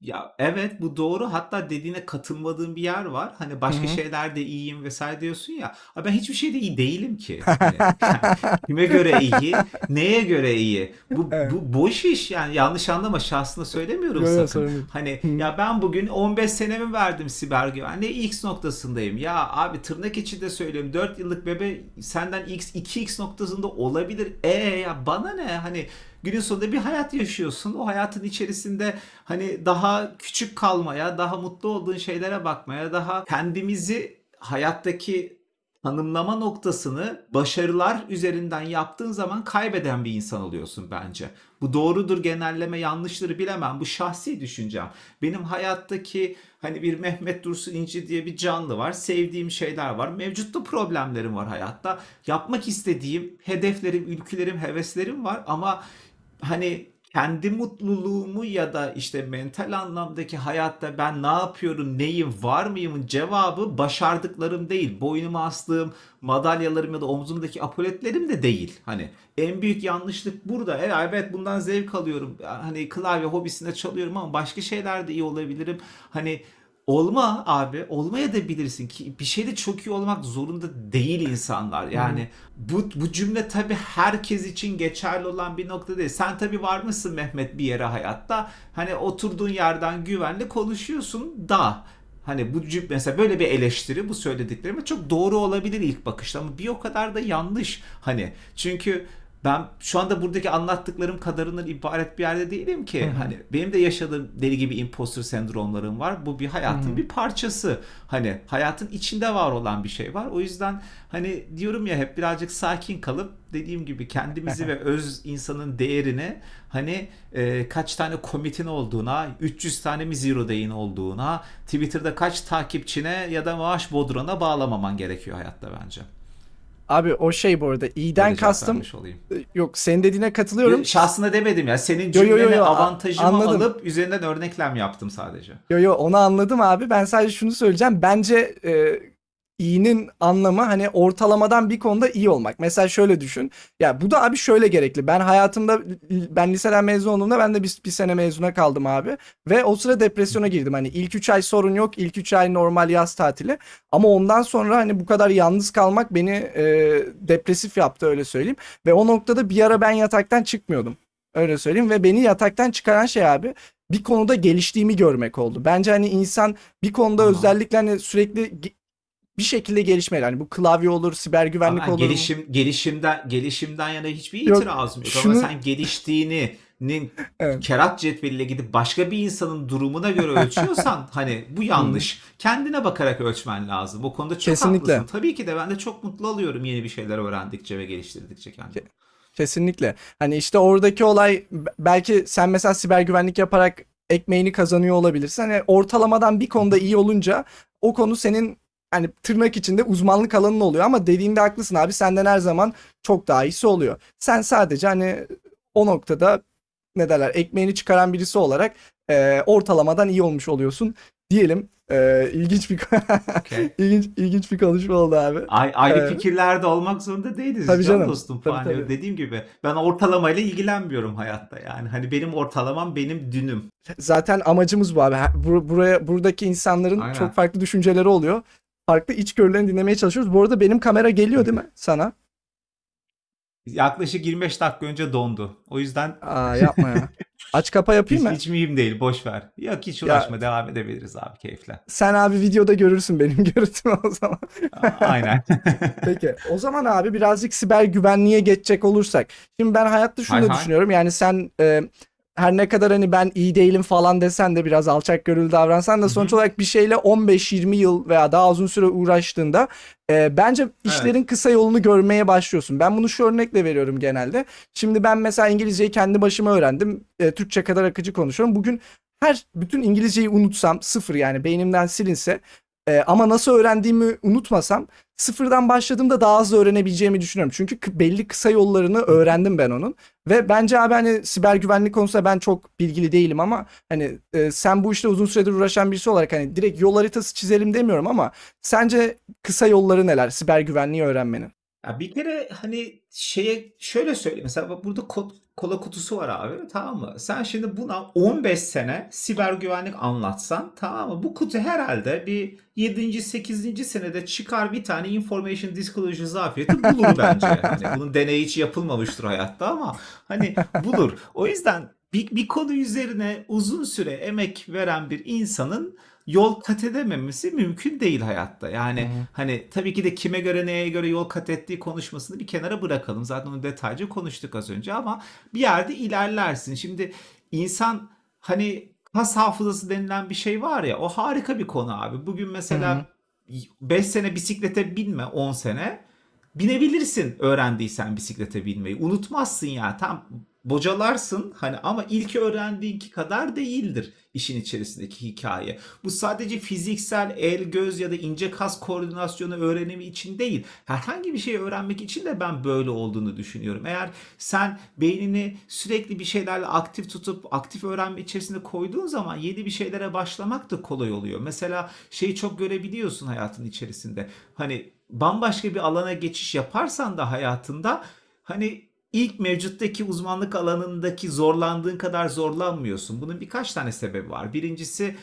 Ya evet bu doğru. Hatta dediğine katılmadığım bir yer var. Hani başka Hı hı. şeylerde iyiyim vesaire diyorsun ya. Abi ben hiçbir şeyde iyi değilim ki. [LAUGHS] Hani, yani kime göre iyi? Neye göre iyi? Bu, [LAUGHS] Evet. bu boş iş yani yanlış anlama şahsına söylemiyorum Yo, yo, sakın. değil. Hani Hı. ya ben bugün 15 senemi verdim siber güvenliğe X noktasındayım. Ya abi tırnak içinde söylüyorum 4 yıllık bebe senden X 2X noktasında olabilir. E ya bana ne? Hani günün sonunda bir hayat yaşıyorsun. O hayatın içerisinde hani daha küçük kalmaya, daha mutlu olduğun şeylere bakmaya, daha kendimizi hayattaki tanımlama noktasını başarılar üzerinden yaptığın zaman kaybeden bir insan oluyorsun bence. Bu doğrudur genelleme yanlıştır bilemem. Bu şahsi düşüncem. Benim hayattaki hani bir Mehmet Dursun İnci diye bir canlı var. Sevdiğim şeyler var. Mevcutta problemlerim var hayatta. Yapmak istediğim hedeflerim, ülkülerim, heveslerim var ama hani kendi mutluluğumu ya da işte mental anlamdaki hayatta ben ne yapıyorum, neyim, var mıyımın cevabı başardıklarım değil. Boynuma astığım madalyalarım ya da omzumdaki apoletlerim de değil. Hani en büyük yanlışlık burada. Evet, evet bundan zevk alıyorum. Hani klavye hobisinde çalıyorum ama başka şeylerde iyi olabilirim. Hani Olma abi, olmaya da bilirsin ki bir şeyde çok iyi olmak zorunda değil insanlar. Yani bu bu cümle tabii herkes için geçerli olan bir nokta değil. Sen tabii var mısın Mehmet bir yere hayatta? Hani oturduğun yerden güvenli konuşuyorsun da Hani bu cümle mesela böyle bir eleştiri bu söylediklerime çok doğru olabilir ilk bakışta ama bir o kadar da yanlış. Hani çünkü ben şu anda buradaki anlattıklarım kadarından ibaret bir yerde değilim ki. Hani benim de yaşadığım deli gibi imposter sendromlarım var. Bu bir hayatın bir parçası. Hani hayatın içinde var olan bir şey var. O yüzden hani diyorum ya hep birazcık sakin kalıp dediğim gibi kendimizi ve öz insanın değerini hani e, kaç tane komitin olduğuna, 300 tane mi zero day'in olduğuna, Twitter'da kaç takipçine ya da maaş bodrona bağlamaman gerekiyor hayatta bence. Abi o şey bu arada iyiden kastım olayım. yok senin dediğine katılıyorum. Şahsına demedim ya. Senin Yo, yo, yo, cümlene yo, a- avantajımı anladım. alıp üzerinden örneklem yaptım sadece. Yo yo onu anladım abi. Ben sadece şunu söyleyeceğim. Bence e, iyinin anlamı hani ortalamadan bir konuda iyi olmak. Mesela şöyle düşün. Ya bu da abi şöyle gerekli. Ben hayatımda ben liseden mezun olduğumda ben de bir, bir sene mezuna kaldım abi. Ve o sıra depresyona girdim. Hani ilk 3 ay sorun yok. ilk 3 ay normal yaz tatili. Ama ondan sonra hani bu kadar yalnız kalmak beni e, depresif yaptı öyle söyleyeyim. Ve o noktada bir ara ben yataktan çıkmıyordum. Öyle söyleyeyim ve beni yataktan çıkaran şey abi bir konuda geliştiğimi görmek oldu. Bence hani insan bir konuda Tamam. özellikle hani sürekli bir şekilde gelişmeli. Hani bu klavye olur, siber güvenlik Ama olur. gelişim gelişimden gelişimden yana hiçbir itirazım yok. şunu- Ama sen geliştiğini nin [LAUGHS] Evet. kerat cetveliyle gidip başka bir insanın durumuna göre ölçüyorsan [LAUGHS] hani bu yanlış. Kendine bakarak ölçmen lazım. O konuda çok Kesinlikle. haklısın. Tabii ki de ben de çok mutlu oluyorum yeni bir şeyler öğrendikçe ve geliştirdikçe kendimi. Kesinlikle. Hani işte oradaki olay belki sen mesela siber güvenlik yaparak ekmeğini kazanıyor olabilirsin. Hani ortalamadan bir konuda iyi olunca o konu senin hani tırnak içinde uzmanlık alanın oluyor ama dediğinde haklısın abi senden her zaman çok daha iyisi oluyor. Sen sadece hani o noktada ne derler ekmeğini çıkaran birisi olarak e, ortalamadan iyi olmuş oluyorsun diyelim. E, ilginç bir Okey. [LAUGHS] ilginç ilginç bir konuşma oldu abi. Ay, ayrı Evet. fikirlerde olmak zorunda değiliz. Tabii can canım. dostum Tabii, falan. tabii. Dediğim gibi ben ortalamayla ilgilenmiyorum hayatta. Yani hani benim ortalamam benim dünüm. Zaten amacımız bu abi. Buraya buradaki insanların Aynen. çok farklı düşünceleri oluyor. Farklı içgörülerini dinlemeye çalışıyoruz. Bu arada benim kamera geliyor değil mi sana? Yaklaşık 25 dakika önce dondu. O yüzden Aa yapma ya. [LAUGHS] Aç kapa yapayım hiç, mı? hiç mühim değil. Boş ver. Yok hiç uğraşma. Devam edebiliriz abi keyifle. Sen abi videoda görürsün benim [LAUGHS] görüntümü o zaman. Aynen. [LAUGHS] Peki o zaman abi birazcık siber güvenliğe geçecek olursak. Şimdi ben hayatta şunu Hay da hay. düşünüyorum. Yani sen e, her ne kadar hani ben iyi değilim falan desen de biraz alçak gönüllü davransan da sonuç olarak bir şeyle 15-20 yıl veya daha uzun süre uğraştığında e, bence işlerin kısa yolunu görmeye başlıyorsun. Ben bunu şu örnekle veriyorum genelde. Şimdi ben mesela İngilizceyi kendi başıma öğrendim. E, Türkçe kadar akıcı konuşuyorum. Bugün her bütün İngilizceyi unutsam sıfır yani beynimden silinse e, ama nasıl öğrendiğimi unutmasam sıfırdan başladığımda daha hızlı öğrenebileceğimi düşünüyorum. Çünkü belli kısa yollarını öğrendim ben onun. Ve bence abi hani siber güvenlik konusunda ben çok bilgili değilim ama hani e, sen bu işte uzun süredir uğraşan birisi olarak hani direkt yol haritası çizelim demiyorum ama sence kısa yolları neler siber güvenliği öğrenmenin? Ya bir kere hani şeye şöyle söyleyeyim. Mesela burada ko- kola kutusu var abi tamam mı? Sen şimdi buna 15 sene siber güvenlik anlatsan tamam mı? Bu kutu herhalde bir 7. 8. senede çıkar bir tane information disclosure zafiyeti bulur [LAUGHS] bence. Hani bunun deneyi hiç yapılmamıştır hayatta ama hani bulur. O yüzden bir, bir konu üzerine uzun süre emek veren bir insanın yol kat edememesi mümkün değil hayatta. Yani Hı hı. hani tabii ki de kime göre neye göre yol kat ettiği konuşmasını bir kenara bırakalım. Zaten onu detaylıca konuştuk az önce ama bir yerde ilerlersin. Şimdi insan hani kas hafızası denilen bir şey var ya o harika bir konu abi. Bugün mesela 5 sene bisiklete binme 10 sene binebilirsin öğrendiysen bisiklete binmeyi. Unutmazsın ya. Tam bocalarsın hani ama ilk öğrendiğinki kadar değildir işin içerisindeki hikaye. Bu sadece fiziksel el, göz ya da ince kas koordinasyonu öğrenimi için değil. Herhangi bir şey öğrenmek için de ben böyle olduğunu düşünüyorum. Eğer sen beynini sürekli bir şeylerle aktif tutup aktif öğrenme içerisinde koyduğun zaman yeni bir şeylere başlamak da kolay oluyor. Mesela şeyi çok görebiliyorsun hayatın içerisinde. Hani bambaşka bir alana geçiş yaparsan da hayatında hani ilk mevcuttaki uzmanlık alanındaki zorlandığın kadar zorlanmıyorsun. Bunun birkaç tane sebebi var. Birincisi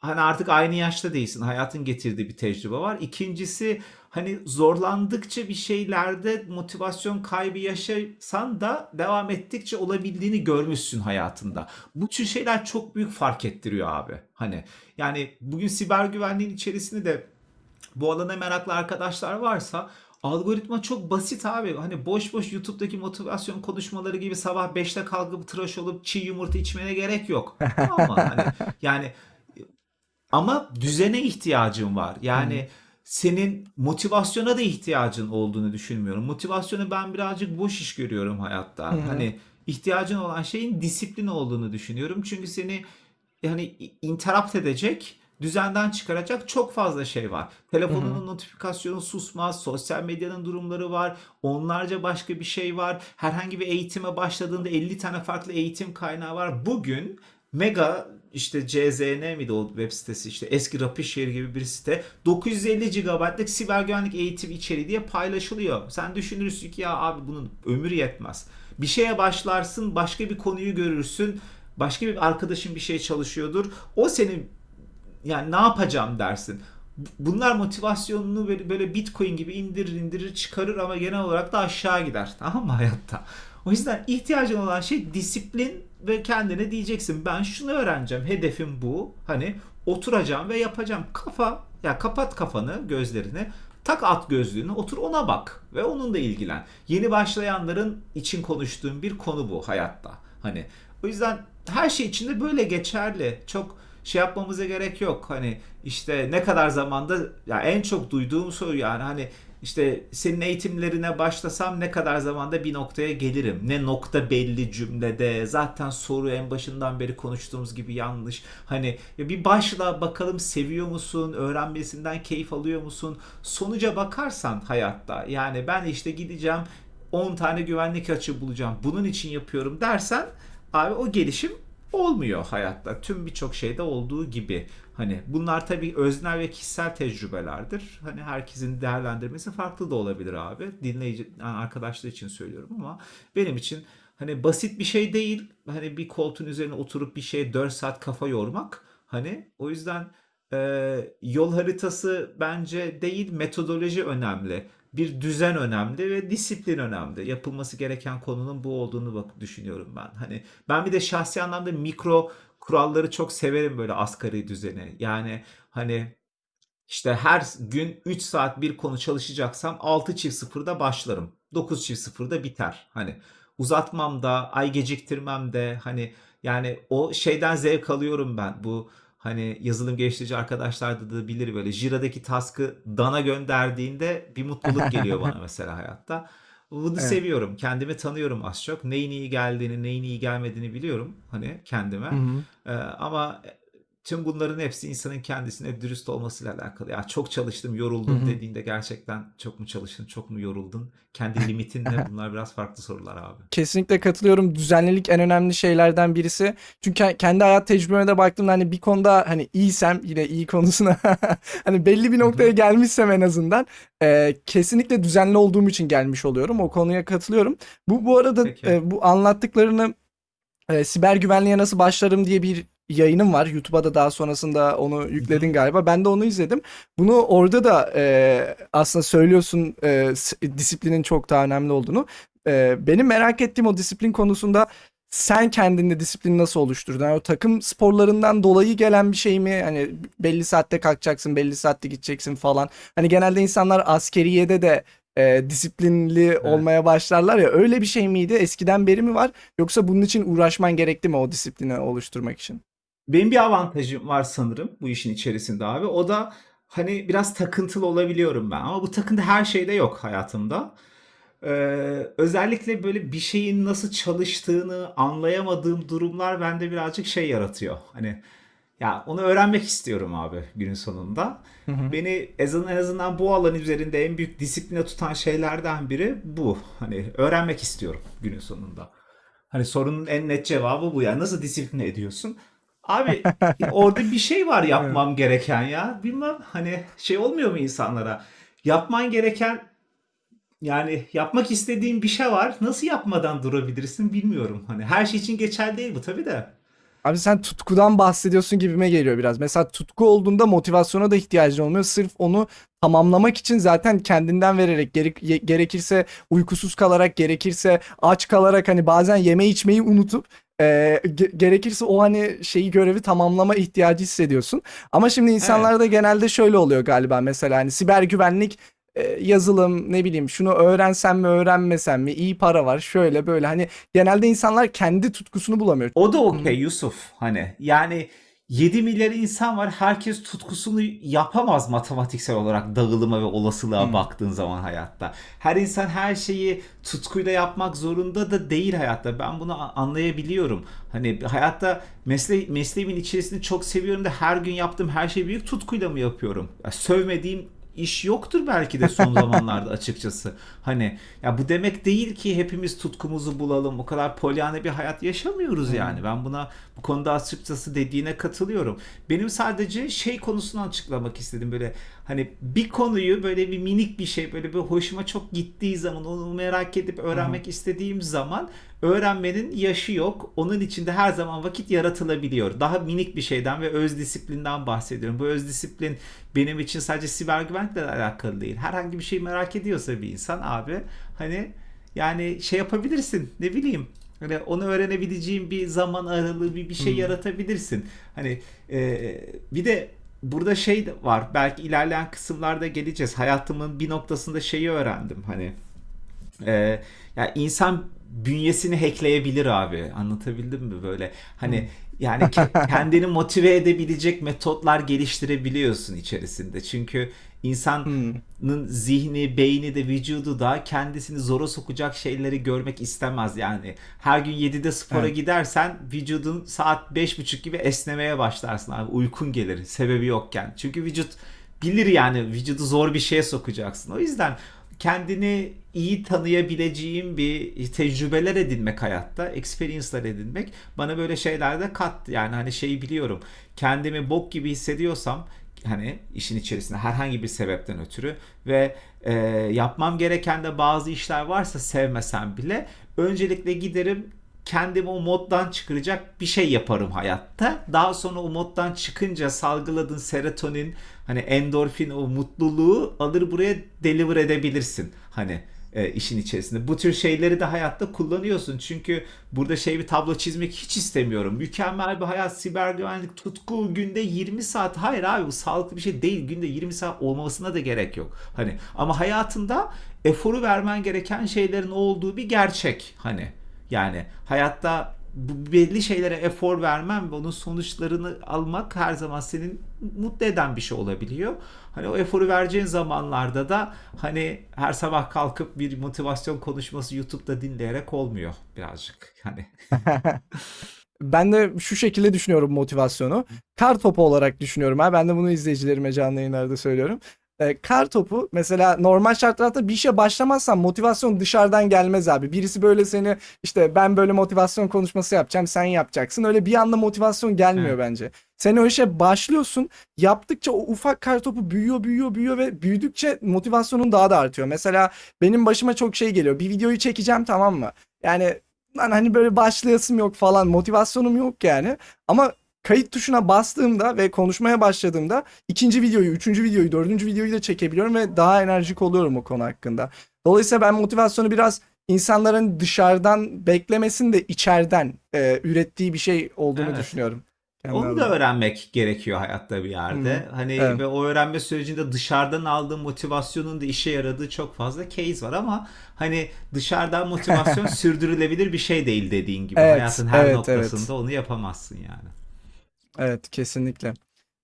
hani artık aynı yaşta değilsin. Hayatın getirdiği bir tecrübe var. İkincisi hani zorlandıkça bir şeylerde motivasyon kaybı yaşasan da devam ettikçe olabildiğini görmüşsün hayatında. Bu tür şeyler çok büyük fark ettiriyor abi. Hani yani bugün siber güvenliğin içerisinde de bu alana meraklı arkadaşlar varsa algoritma çok basit abi. Hani boş boş YouTube'daki motivasyon konuşmaları gibi sabah 5'te kalkıp tıraş olup çiğ yumurta içmene gerek yok. Mı? Hani [LAUGHS] yani ama düzene ihtiyacın var. Yani senin motivasyona da ihtiyacın olduğunu düşünmüyorum. Motivasyonu ben birazcık boş iş görüyorum hayatta. Hı. Hani ihtiyacın olan şeyin disiplin olduğunu düşünüyorum. Çünkü seni yani interrupt edecek, düzenden çıkaracak çok fazla şey var. Telefonunun notifikasyonu susmaz, sosyal medyanın durumları var, onlarca başka bir şey var. Herhangi bir eğitime başladığında 50 tane farklı eğitim kaynağı var. Bugün mega işte CZN miydi o web sitesi işte eski Rapishare gibi bir site 950 GB'lık siber güvenlik eğitim içeriği diye paylaşılıyor. Sen düşünürsün ki ya abi bunun ömür yetmez. Bir şeye başlarsın başka bir konuyu görürsün başka bir arkadaşın bir şey çalışıyordur o senin yani ne yapacağım dersin. Bunlar motivasyonunu böyle, böyle bitcoin gibi indirir indirir çıkarır ama genel olarak da aşağı gider [LAUGHS] tamam mı hayatta. O yüzden ihtiyacın olan şey disiplin ve kendine diyeceksin ben şunu öğreneceğim hedefim bu hani oturacağım ve yapacağım kafa ya kapat kafanı gözlerini tak at gözlüğünü otur ona bak ve onunla ilgilen. Yeni başlayanların için konuştuğum bir konu bu hayatta. Hani o yüzden her şey içinde böyle geçerli. Çok şey yapmamıza gerek yok. Hani işte ne kadar zamanda ya en çok duyduğum soru yani hani işte senin eğitimlerine başlasam ne kadar zamanda bir noktaya gelirim? Ne nokta belli cümlede. Zaten soru en başından beri konuştuğumuz gibi yanlış. Hani bir başla bakalım seviyor musun? Öğrenmesinden keyif alıyor musun? Sonuca bakarsan hayatta yani ben işte gideceğim 10 tane güvenlik açığı bulacağım. Bunun için yapıyorum dersen abi o gelişim olmuyor hayatta. Tüm birçok şeyde olduğu gibi. Hani bunlar tabii öznel ve kişisel tecrübelerdir. Hani herkesin değerlendirmesi farklı da olabilir abi. Dinleyici yani arkadaşlar için söylüyorum ama benim için hani basit bir şey değil. Hani bir koltuğun üzerine oturup bir şeye 4 saat kafa yormak. Hani o yüzden e, yol haritası bence değil metodoloji önemli bir düzen önemli ve disiplin önemli. Yapılması gereken konunun bu olduğunu bak düşünüyorum ben. Hani ben bir de şahsi anlamda mikro kuralları çok severim böyle asgari düzeni. Yani hani işte her gün 3 saat bir konu çalışacaksam 6 çift sıfırda başlarım. 9 çift sıfırda biter. Hani uzatmam da, ay geciktirmem de hani yani o şeyden zevk alıyorum ben. Bu Hani yazılım geliştirici arkadaşlar da bilir böyle Jira'daki task'ı Dana gönderdiğinde bir mutluluk [LAUGHS] geliyor bana mesela hayatta. Bunu Evet. seviyorum. Kendimi tanıyorum az çok. Neyin iyi geldiğini, neyin iyi gelmediğini biliyorum hani kendime. Hı hı. Ee, ama tüm bunların hepsi insanın kendisine dürüst olmasıyla alakalı. Ya çok çalıştım, yoruldum dediğinde gerçekten çok mu çalıştın, çok mu yoruldun? Kendi limitin ne? [LAUGHS] Bunlar biraz farklı sorular abi. Kesinlikle katılıyorum. Düzenlilik en önemli şeylerden birisi. Çünkü ke- kendi hayat tecrübeme de baktığımda hani bir konuda hani iyiysem yine iyi konusuna [LAUGHS] hani belli bir noktaya gelmişsem en azından e, kesinlikle düzenli olduğum için gelmiş oluyorum. O konuya katılıyorum. Bu bu arada Peki. e, bu anlattıklarını e, siber güvenliğe nasıl başlarım diye bir yayınım var. YouTube'a da daha sonrasında onu yükledin galiba. Ben de onu izledim. Bunu orada da e, aslında söylüyorsun e, disiplinin çok daha önemli olduğunu. E, benim merak ettiğim o disiplin konusunda sen kendinde disiplini nasıl oluşturdun? Yani o takım sporlarından dolayı gelen bir şey mi? Hani belli saatte kalkacaksın, belli saatte gideceksin falan. Hani genelde insanlar askeriyede de e, disiplinli Evet. olmaya başlarlar ya. Öyle bir şey miydi? Eskiden beri mi var? Yoksa bunun için uğraşman gerekti mi o disiplini oluşturmak için? Benim bir avantajım var sanırım bu işin içerisinde abi. O da hani biraz takıntılı olabiliyorum ben. Ama bu takıntı her şeyde yok hayatımda. Ee, özellikle böyle bir şeyin nasıl çalıştığını anlayamadığım durumlar bende birazcık şey yaratıyor. Hani ya onu öğrenmek istiyorum abi günün sonunda. Hı hı. Beni en azından, en azından bu alan üzerinde en büyük disipline tutan şeylerden biri bu. Hani öğrenmek istiyorum günün sonunda. Hani sorunun en net cevabı bu ya. Nasıl disipline ediyorsun? Abi orada bir şey var yapmam gereken ya. Bilmem hani şey olmuyor mu insanlara? Yapman gereken yani yapmak istediğin bir şey var. Nasıl yapmadan durabilirsin bilmiyorum. Hani her şey için geçerli değil bu tabii de. Abi sen tutkudan bahsediyorsun gibime geliyor biraz. Mesela tutku olduğunda motivasyona da ihtiyacın olmuyor. Sırf onu tamamlamak için zaten kendinden vererek gerek- gerekirse uykusuz kalarak gerekirse aç kalarak hani bazen yeme içmeyi unutup e, ge- gerekirse o hani şeyi görevi tamamlama ihtiyacı hissediyorsun. Ama şimdi Evet. insanlarda genelde şöyle oluyor galiba mesela hani siber güvenlik e, yazılım ne bileyim şunu öğrensem mi öğrenmesem mi iyi para var şöyle böyle hani genelde insanlar kendi tutkusunu bulamıyor. O da okey Yusuf. Hani yani 7 milyar insan var. Herkes tutkusunu yapamaz matematiksel olarak dağılıma ve olasılığa Hı. baktığın zaman hayatta. Her insan her şeyi tutkuyla yapmak zorunda da değil hayatta. Ben bunu anlayabiliyorum. Hani hayatta mesle mesleğimin içerisinde çok seviyorum da her gün yaptığım her şeyi büyük tutkuyla mı yapıyorum? Ya sövmediğim iş yoktur belki de son zamanlarda açıkçası. Hani ya bu demek değil ki hepimiz tutkumuzu bulalım. O kadar polyane bir hayat yaşamıyoruz yani. Ben buna bu konuda açıkçası dediğine katılıyorum. Benim sadece şey konusunu açıklamak istedim böyle hani bir konuyu böyle bir minik bir şey böyle bir hoşuma çok gittiği zaman onu merak edip öğrenmek istediğim zaman öğrenmenin yaşı yok. Onun içinde her zaman vakit yaratılabiliyor. Daha minik bir şeyden ve öz disiplinden bahsediyorum. Bu öz disiplin benim için sadece siber güvenlikle alakalı değil. Herhangi bir şey merak ediyorsa bir insan abi hani yani şey yapabilirsin ne bileyim Hani onu öğrenebileceğin bir zaman aralığı bir bir şey yaratabilirsin. Hani e, bir de burada şey var. Belki ilerleyen kısımlarda geleceğiz. Hayatımın bir noktasında şeyi öğrendim. Hani e, ya insan bünyesini hackleyebilir abi. Anlatabildim mi böyle? Hani yani ke- [LAUGHS] kendini motive edebilecek metotlar geliştirebiliyorsun içerisinde. Çünkü insanın zihni, beyni de vücudu da kendisini zora sokacak şeyleri görmek istemez. Yani her gün 7'de spora Evet. gidersen vücudun saat 5.30 gibi esnemeye başlarsın abi. Uykun gelir sebebi yokken. Çünkü vücut bilir yani vücudu zor bir şeye sokacaksın. O yüzden kendini iyi tanıyabileceğim bir tecrübeler edinmek hayatta, experience'lar edinmek bana böyle şeylerde kat. Yani hani şeyi biliyorum. Kendimi bok gibi hissediyorsam hani işin içerisinde herhangi bir sebepten ötürü ve e, yapmam gereken de bazı işler varsa sevmesem bile öncelikle giderim kendimi o moddan çıkaracak bir şey yaparım hayatta. Daha sonra o moddan çıkınca salgıladığın serotonin, hani endorfin o mutluluğu alır buraya deliver edebilirsin. Hani e, işin içerisinde. Bu tür şeyleri de hayatta kullanıyorsun. Çünkü burada şey bir tablo çizmek hiç istemiyorum. Mükemmel bir hayat, siber güvenlik, tutku, günde 20 saat. Hayır abi bu sağlıklı bir şey değil. Günde 20 saat olmasına da gerek yok. Hani ama hayatında eforu vermen gereken şeylerin olduğu bir gerçek. Hani yani hayatta belli şeylere efor vermem ve onun sonuçlarını almak her zaman senin mutlu eden bir şey olabiliyor. Hani o eforu vereceğin zamanlarda da hani her sabah kalkıp bir motivasyon konuşması YouTube'da dinleyerek olmuyor birazcık. Hani [LAUGHS] Ben de şu şekilde düşünüyorum motivasyonu. Kar topu olarak düşünüyorum. Ha. Ben de bunu izleyicilerime canlı yayınlarda söylüyorum. Ee, kar topu mesela normal şartlarda bir işe başlamazsan motivasyon dışarıdan gelmez abi. Birisi böyle seni işte ben böyle motivasyon konuşması yapacağım sen yapacaksın. Öyle bir anda motivasyon gelmiyor Evet. bence. Sen o işe başlıyorsun. Yaptıkça o ufak kar topu büyüyor büyüyor büyüyor ve büyüdükçe motivasyonun daha da artıyor. Mesela benim başıma çok şey geliyor. Bir videoyu çekeceğim tamam mı? Yani lan hani böyle başlayasım yok falan motivasyonum yok yani. Ama kayıt tuşuna bastığımda ve konuşmaya başladığımda ikinci videoyu, üçüncü videoyu, dördüncü videoyu da çekebiliyorum ve daha enerjik oluyorum o konu hakkında. Dolayısıyla ben motivasyonu biraz insanların dışarıdan beklemesin de içeriden e, ürettiği bir şey olduğunu Evet. düşünüyorum. Kendi onu da öğrenmek gerekiyor hayatta bir yerde. Hani Evet. ve o öğrenme sürecinde dışarıdan aldığın motivasyonun da işe yaradığı çok fazla case var ama hani dışarıdan motivasyon [LAUGHS] sürdürülebilir bir şey değil dediğin gibi. Evet, Hayatın her evet, noktasında evet. onu yapamazsın yani. Evet kesinlikle.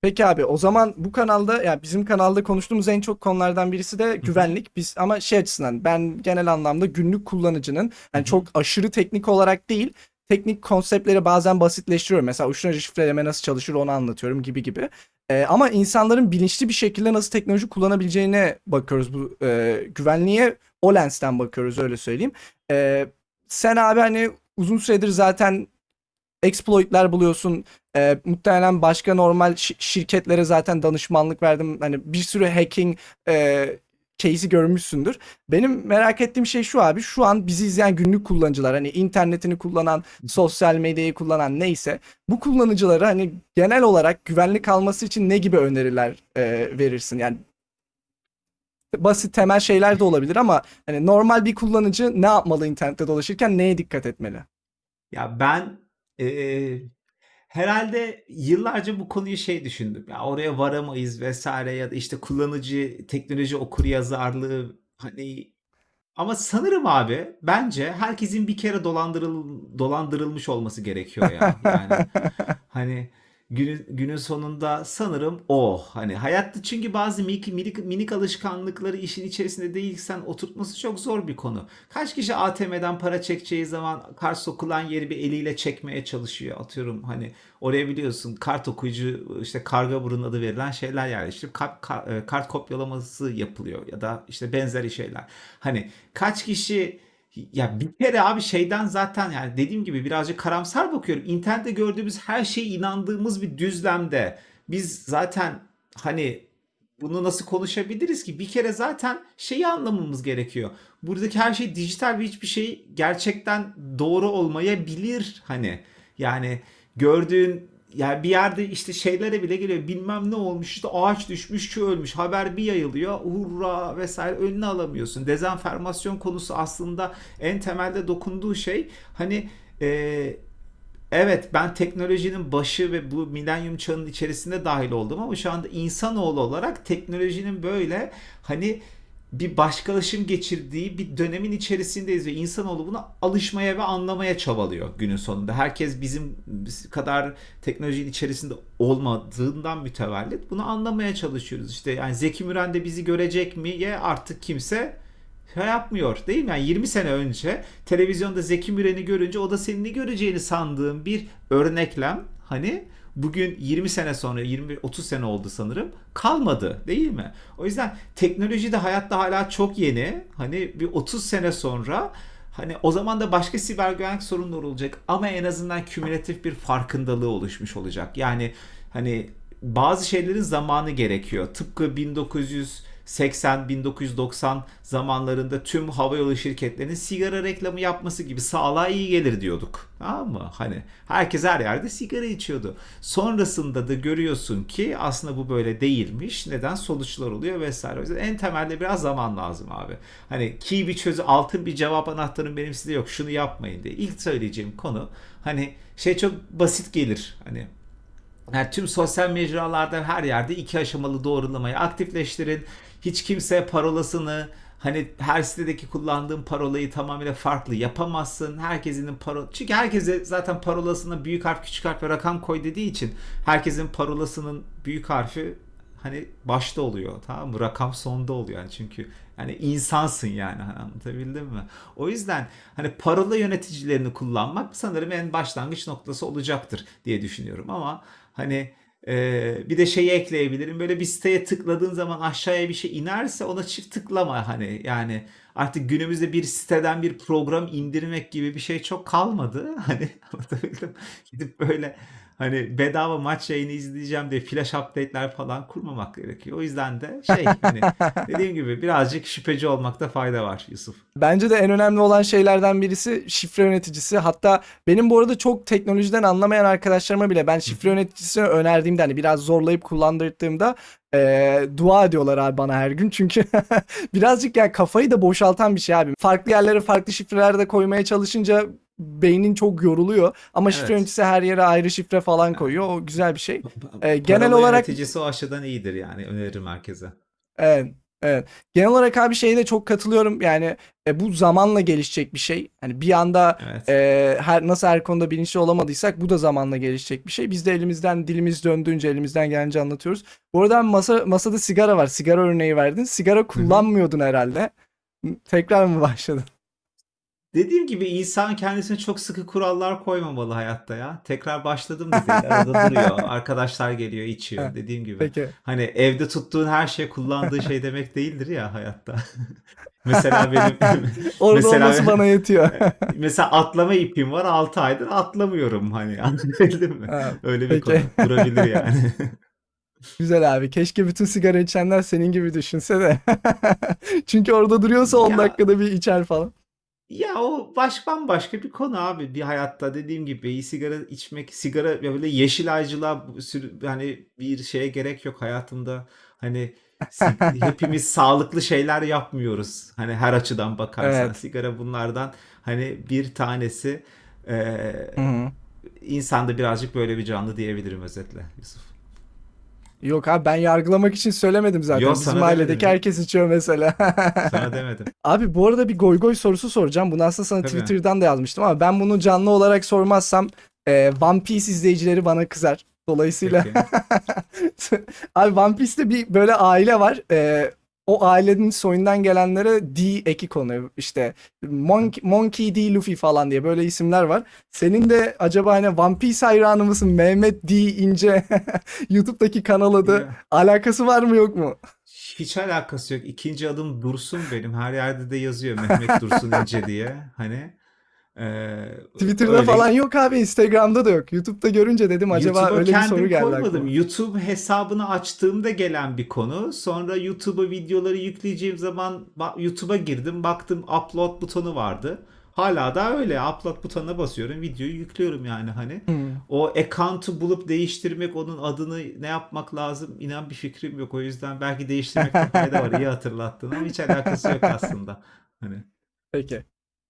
Peki abi o zaman bu kanalda ya bizim kanalda konuştuğumuz en çok konulardan birisi de güvenlik. Biz ama şey açısından ben genel anlamda günlük kullanıcının yani çok aşırı teknik olarak değil teknik konseptleri bazen basitleştiriyorum. Mesela uçtan şifreleme nasıl çalışır onu anlatıyorum gibi gibi. Ee, ama insanların bilinçli bir şekilde nasıl teknoloji kullanabileceğine bakıyoruz bu e, güvenliğe o lensten bakıyoruz öyle söyleyeyim. Ee, sen abi hani uzun süredir zaten exploitler buluyorsun. Ee, muhtemelen başka normal şi- şirketlere zaten danışmanlık verdim. Hani bir sürü hacking e, case'i görmüşsündür. Benim merak ettiğim şey şu abi. Şu an bizi izleyen günlük kullanıcılar hani internetini kullanan, sosyal medyayı kullanan neyse bu kullanıcılara hani genel olarak güvenlik alması için ne gibi öneriler e, verirsin? Yani basit temel şeyler de olabilir ama hani normal bir kullanıcı ne yapmalı internette dolaşırken neye dikkat etmeli? Ya ben eee, herhalde yıllarca bu konuyu şey düşündüm. Ya oraya varamayız vesaire ya da işte kullanıcı teknoloji okuryazarlığı hani ama sanırım abi bence herkesin bir kere dolandırıl dolandırılmış olması gerekiyor ya. Yani [LAUGHS] hani günün, günün sonunda sanırım o. Hani hayatta çünkü bazı minik, minik, minik alışkanlıkları işin içerisinde değilsen oturtması çok zor bir konu. Kaç kişi ATM'den para çekeceği zaman kart sokulan yeri bir eliyle çekmeye çalışıyor. Atıyorum hani oraya biliyorsun kart okuyucu işte karga burun adı verilen şeyler yerleştirip kart, kart, e, kart kopyalaması yapılıyor ya da işte benzeri şeyler. Hani kaç kişi ya bir kere abi şeyden zaten yani dediğim gibi birazcık karamsar bakıyorum. İnternette gördüğümüz her şeye inandığımız bir düzlemde biz zaten hani bunu nasıl konuşabiliriz ki? Bir kere zaten şeyi anlamamız gerekiyor. Buradaki her şey dijital ve hiçbir şey gerçekten doğru olmayabilir hani. Yani gördüğün yani bir yerde işte şeylere bile geliyor. Bilmem ne olmuş işte ağaç düşmüş şu ölmüş. Haber bir yayılıyor. Hurra vesaire önüne alamıyorsun. Dezenformasyon konusu aslında en temelde dokunduğu şey hani e, evet ben teknolojinin başı ve bu milenyum çağının içerisinde dahil oldum ama şu anda insanoğlu olarak teknolojinin böyle hani bir başkalaşım geçirdiği bir dönemin içerisindeyiz ve insanoğlu buna alışmaya ve anlamaya çabalıyor günün sonunda. Herkes bizim kadar teknolojinin içerisinde olmadığından mütevellit bunu anlamaya çalışıyoruz. İşte yani Zeki Müren de bizi görecek mi ya artık kimse şey yapmıyor değil mi? Yani 20 sene önce televizyonda Zeki Müren'i görünce o da senin göreceğini sandığım bir örneklem hani bugün 20 sene sonra 20 30 sene oldu sanırım kalmadı değil mi? O yüzden teknoloji de hayatta hala çok yeni. Hani bir 30 sene sonra hani o zaman da başka siber güvenlik sorunları olacak ama en azından kümülatif bir farkındalığı oluşmuş olacak. Yani hani bazı şeylerin zamanı gerekiyor. Tıpkı 1900 80-1990 zamanlarında tüm havayolu şirketlerinin sigara reklamı yapması gibi sağlığa iyi gelir diyorduk. Tamam mı? Hani herkes her yerde sigara içiyordu. Sonrasında da görüyorsun ki aslında bu böyle değilmiş. Neden? Sonuçlar oluyor vesaire. O yüzden en temelde biraz zaman lazım abi. Hani ki bir çözü altın bir cevap anahtarım benim size yok şunu yapmayın diye. İlk söyleyeceğim konu hani şey çok basit gelir. Hani yani tüm sosyal mecralarda her yerde iki aşamalı doğrulamayı aktifleştirin. Hiç kimse parolasını hani her sitedeki kullandığın parolayı tamamıyla farklı yapamazsın. Herkesin parola çünkü herkese zaten parolasına büyük harf, küçük harf ve rakam koy dediği için herkesin parolasının büyük harfi hani başta oluyor tamam mı? Rakam sonda oluyor yani çünkü yani insansın yani anlatabildim mi? O yüzden hani parola yöneticilerini kullanmak sanırım en başlangıç noktası olacaktır diye düşünüyorum ama hani ee, bir de şeyi ekleyebilirim. Böyle bir siteye tıkladığın zaman aşağıya bir şey inerse ona çift tıklama hani yani artık günümüzde bir siteden bir program indirmek gibi bir şey çok kalmadı. [LAUGHS] Hani anlatabildim. Gidip böyle hani bedava maç yayını izleyeceğim diye flash update'ler falan kurmamak gerekiyor. O yüzden de şey [LAUGHS] hani dediğim gibi birazcık şüpheci olmakta fayda var Yusuf. Bence de en önemli olan şeylerden birisi şifre yöneticisi. Hatta benim bu arada çok teknolojiden anlamayan arkadaşlarıma bile ben şifre yöneticisini önerdiğimde hani biraz zorlayıp kullandırdığımda e, dua ediyorlar abi bana her gün. Çünkü [LAUGHS] birazcık yani kafayı da boşaltan bir şey abi. Farklı yerlere farklı şifreler de koymaya çalışınca beynin çok yoruluyor. Ama şifre Evet. yöneticisi her yere ayrı şifre falan koyuyor. O güzel bir şey. Ee, genel olarak yöneticisi o aşıdan iyidir yani öneririm herkese. Evet, evet. Genel olarak abi şeyde çok katılıyorum. Yani e, bu zamanla gelişecek bir şey. Hani bir anda Evet. e, her nasıl her konuda bilinçli olamadıysak bu da zamanla gelişecek bir şey. Biz de elimizden dilimiz döndüğünce elimizden gelince anlatıyoruz. Bu arada masa masada sigara var. Sigara örneği verdin. Sigara kullanmıyordun herhalde. Tekrar mı başladın? Dediğim gibi insan kendisine çok sıkı kurallar koymamalı hayatta ya. Tekrar başladım [LAUGHS] dedi. Arada duruyor. Arkadaşlar geliyor, içiyor. Dediğim gibi. Peki. Hani evde tuttuğun her şey kullandığı şey demek değildir ya hayatta. [LAUGHS] Mesela benim [LAUGHS] Orada Mesela- olması bana yetiyor. mesela atlama ipim var 6 aydır atlamıyorum hani anlatabildim mi? Ha, Öyle bir peki. konu durabilir yani. Güzel abi. Keşke bütün sigara içenler senin gibi düşünse de. Çünkü orada duruyorsa 10 Ya. dakikada bir içer falan. Ya o baş bambaşka bir konu abi bir hayatta dediğim gibi iyi sigara içmek sigara ya böyle yeşil aycılığa sürü- hani bir şeye gerek yok hayatımda hani [LAUGHS] hepimiz sağlıklı şeyler yapmıyoruz hani her açıdan bakarsan Evet. sigara bunlardan hani bir tanesi Ee, Hı hı. insan da birazcık böyle bir canlı diyebilirim özetle Yusuf. Yok abi ben yargılamak için söylemedim zaten. Yok, Bizim ailedeki demedim. herkes içiyor mesela. [LAUGHS] Sana [LAUGHS] demedim. Abi bu arada bir goy goy sorusu soracağım. Bunu aslında sana Tabii. Twitter'dan da yazmıştım ama ben bunu canlı olarak sormazsam e, One Piece izleyicileri bana kızar. Dolayısıyla [LAUGHS] abi One Piece'te bir böyle aile var. Ee, o ailenin soyundan gelenlere D eki konuyor. İşte Monkey, Monkey D. Luffy falan diye böyle isimler var. Senin de acaba hani One Piece hayranı mısın? Mehmet D. İnce [LAUGHS] YouTube'daki kanal adı Ya, alakası var mı yok mu? hiç alakası yok. İkinci adım Dursun benim. Her yerde de yazıyor Mehmet Dursun İnce diye. Hani eee, Twitter'da öyle falan yok abi. Instagram'da da yok. YouTube'da görünce dedim acaba YouTube'a öyle bir soru geldi koymadım. aklıma. YouTube hesabını açtığımda gelen bir konu. Sonra YouTube'a videoları yükleyeceğim zaman YouTube'a girdim. Baktım upload butonu vardı. Hala da öyle. Upload butonuna basıyorum. Videoyu yüklüyorum yani hani. Hmm. O account'u bulup değiştirmek, onun adını ne yapmak lazım inan bir fikrim yok. O yüzden belki değiştirmekte [LAUGHS] fayda var. İyi hatırlattın ama hiç alakası yok aslında. Hani Peki.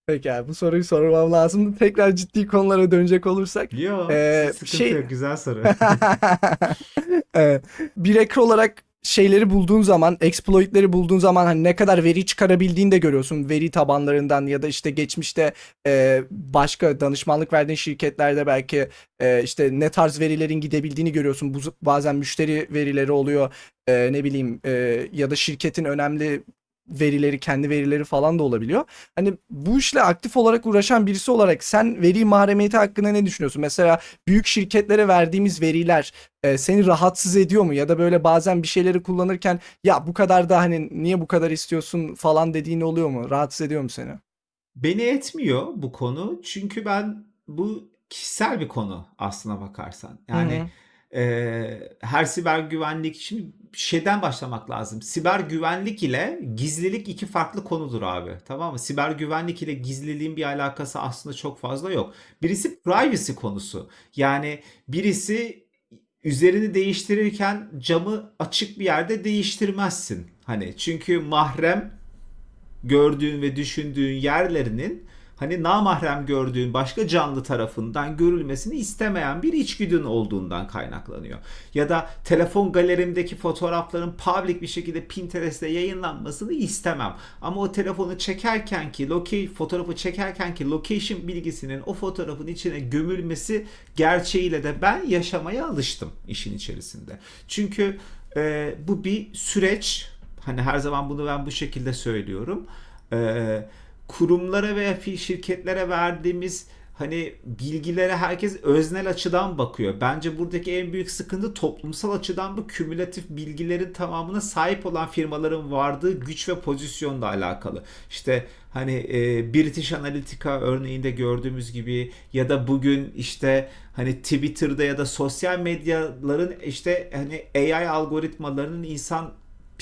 Peki abi bu soruyu sormam lazım. Tekrar ciddi konulara dönecek olursak. Yo, Ee, sıkıntı şey- yok. Güzel soru. [LAUGHS] Bir hacker olarak şeyleri bulduğun zaman, exploitleri bulduğun zaman hani ne kadar veri çıkarabildiğini de görüyorsun. Veri tabanlarından ya da işte geçmişte e, başka danışmanlık verdiğin şirketlerde belki e, işte ne tarz verilerin gidebildiğini görüyorsun. Bu bazen müşteri verileri oluyor. E, ne bileyim e, ya da şirketin önemli verileri, kendi verileri falan da olabiliyor. Hani bu işle aktif olarak uğraşan birisi olarak sen veri mahremiyeti hakkında ne düşünüyorsun? Mesela büyük şirketlere verdiğimiz veriler e, seni rahatsız ediyor mu? Ya da böyle bazen bir şeyleri kullanırken ya bu kadar da hani niye bu kadar istiyorsun falan dediğin oluyor mu? Rahatsız ediyor mu seni? Beni etmiyor bu konu. Çünkü ben bu kişisel bir konu aslına bakarsan. Yani eee, her siber güvenlik şimdi şeyden başlamak lazım. Siber güvenlik ile gizlilik iki farklı konudur abi. Tamam mı? Siber güvenlik ile gizliliğin bir alakası aslında çok fazla yok. Birisi privacy konusu. Yani birisi üzerini değiştirirken camı açık bir yerde değiştirmezsin. Hani çünkü mahrem gördüğün ve düşündüğün yerlerinin hani namahrem gördüğün başka canlı tarafından görülmesini istemeyen bir içgüdün olduğundan kaynaklanıyor. Ya da telefon galerimdeki fotoğrafların public bir şekilde Pinterest'te yayınlanmasını istemem. Ama o telefonu çekerken ki loca- fotoğrafı çekerken ki location bilgisinin o fotoğrafın içine gömülmesi gerçeğiyle de ben yaşamaya alıştım işin içerisinde. Çünkü e, bu bir süreç. Hani her zaman bunu ben bu şekilde söylüyorum. Ee, kurumlara veya şirketlere verdiğimiz hani bilgilere herkes öznel açıdan bakıyor. Bence buradaki en büyük sıkıntı toplumsal açıdan bu kümülatif bilgilerin tamamına sahip olan firmaların vardığı güç ve pozisyonla alakalı. İşte hani e, British Analytica örneğinde gördüğümüz gibi ya da bugün işte hani Twitter'da ya da sosyal medyaların işte hani AI algoritmalarının insan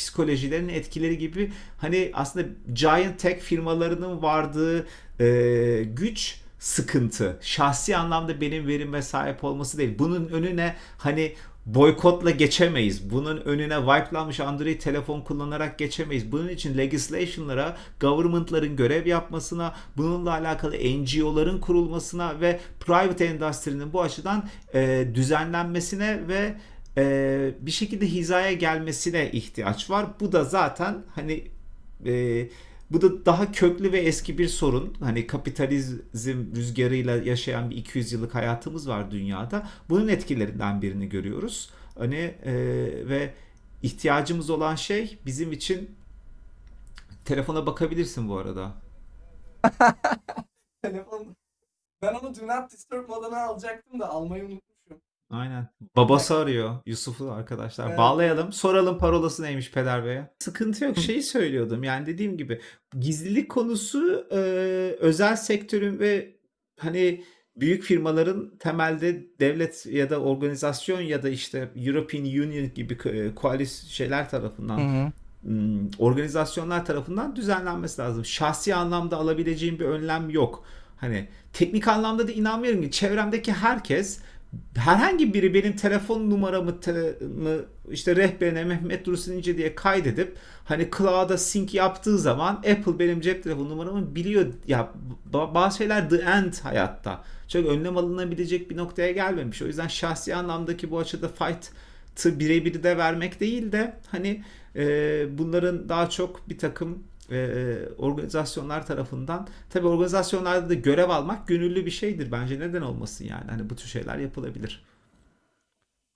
psikolojilerinin etkileri gibi hani aslında giant tech firmalarının vardığı e, güç sıkıntı. Şahsi anlamda benim verime sahip olması değil. Bunun önüne hani boykotla geçemeyiz. Bunun önüne wipelanmış Android telefon kullanarak geçemeyiz. Bunun için legislation'lara, government'ların görev yapmasına, bununla alakalı NGO'ların kurulmasına ve private endüstrinin bu açıdan e, düzenlenmesine ve e, bir şekilde hizaya gelmesine ihtiyaç var. Bu da zaten hani e, bu da daha köklü ve eski bir sorun. Hani kapitalizm rüzgarıyla yaşayan bir 200 yıllık hayatımız var dünyada. Bunun etkilerinden birini görüyoruz. Hani e, ve ihtiyacımız olan şey bizim için telefona bakabilirsin bu arada. [LAUGHS] Telefon. Ben onu Do Not Disturb moduna alacaktım da almayı unutmuşum. Aynen. Babası arıyor Yusuf'u arkadaşlar. Evet. Bağlayalım. Soralım parolası neymiş Peder Bey'e. Sıkıntı yok. [LAUGHS] Şeyi söylüyordum. Yani dediğim gibi gizlilik konusu e, özel sektörün ve hani büyük firmaların temelde devlet ya da organizasyon ya da işte European Union gibi e, koalis şeyler tarafından hı. hmm, organizasyonlar tarafından düzenlenmesi lazım. Şahsi anlamda alabileceğim bir önlem yok. Hani teknik anlamda da inanmıyorum ki çevremdeki herkes herhangi biri benim telefon numaramı te- işte rehberine Mehmet Dursun İnce diye kaydedip hani cloud'a sync yaptığı zaman Apple benim cep telefon numaramı biliyor. Ya ba- bazı şeyler the end hayatta. Çok önlem alınabilecek bir noktaya gelmemiş. O yüzden şahsi anlamdaki bu açıda fight'ı birebir de vermek değil de hani e, bunların daha çok bir takım e, organizasyonlar tarafından tabi organizasyonlarda da görev almak gönüllü bir şeydir bence neden olmasın yani hani bu tür şeyler yapılabilir.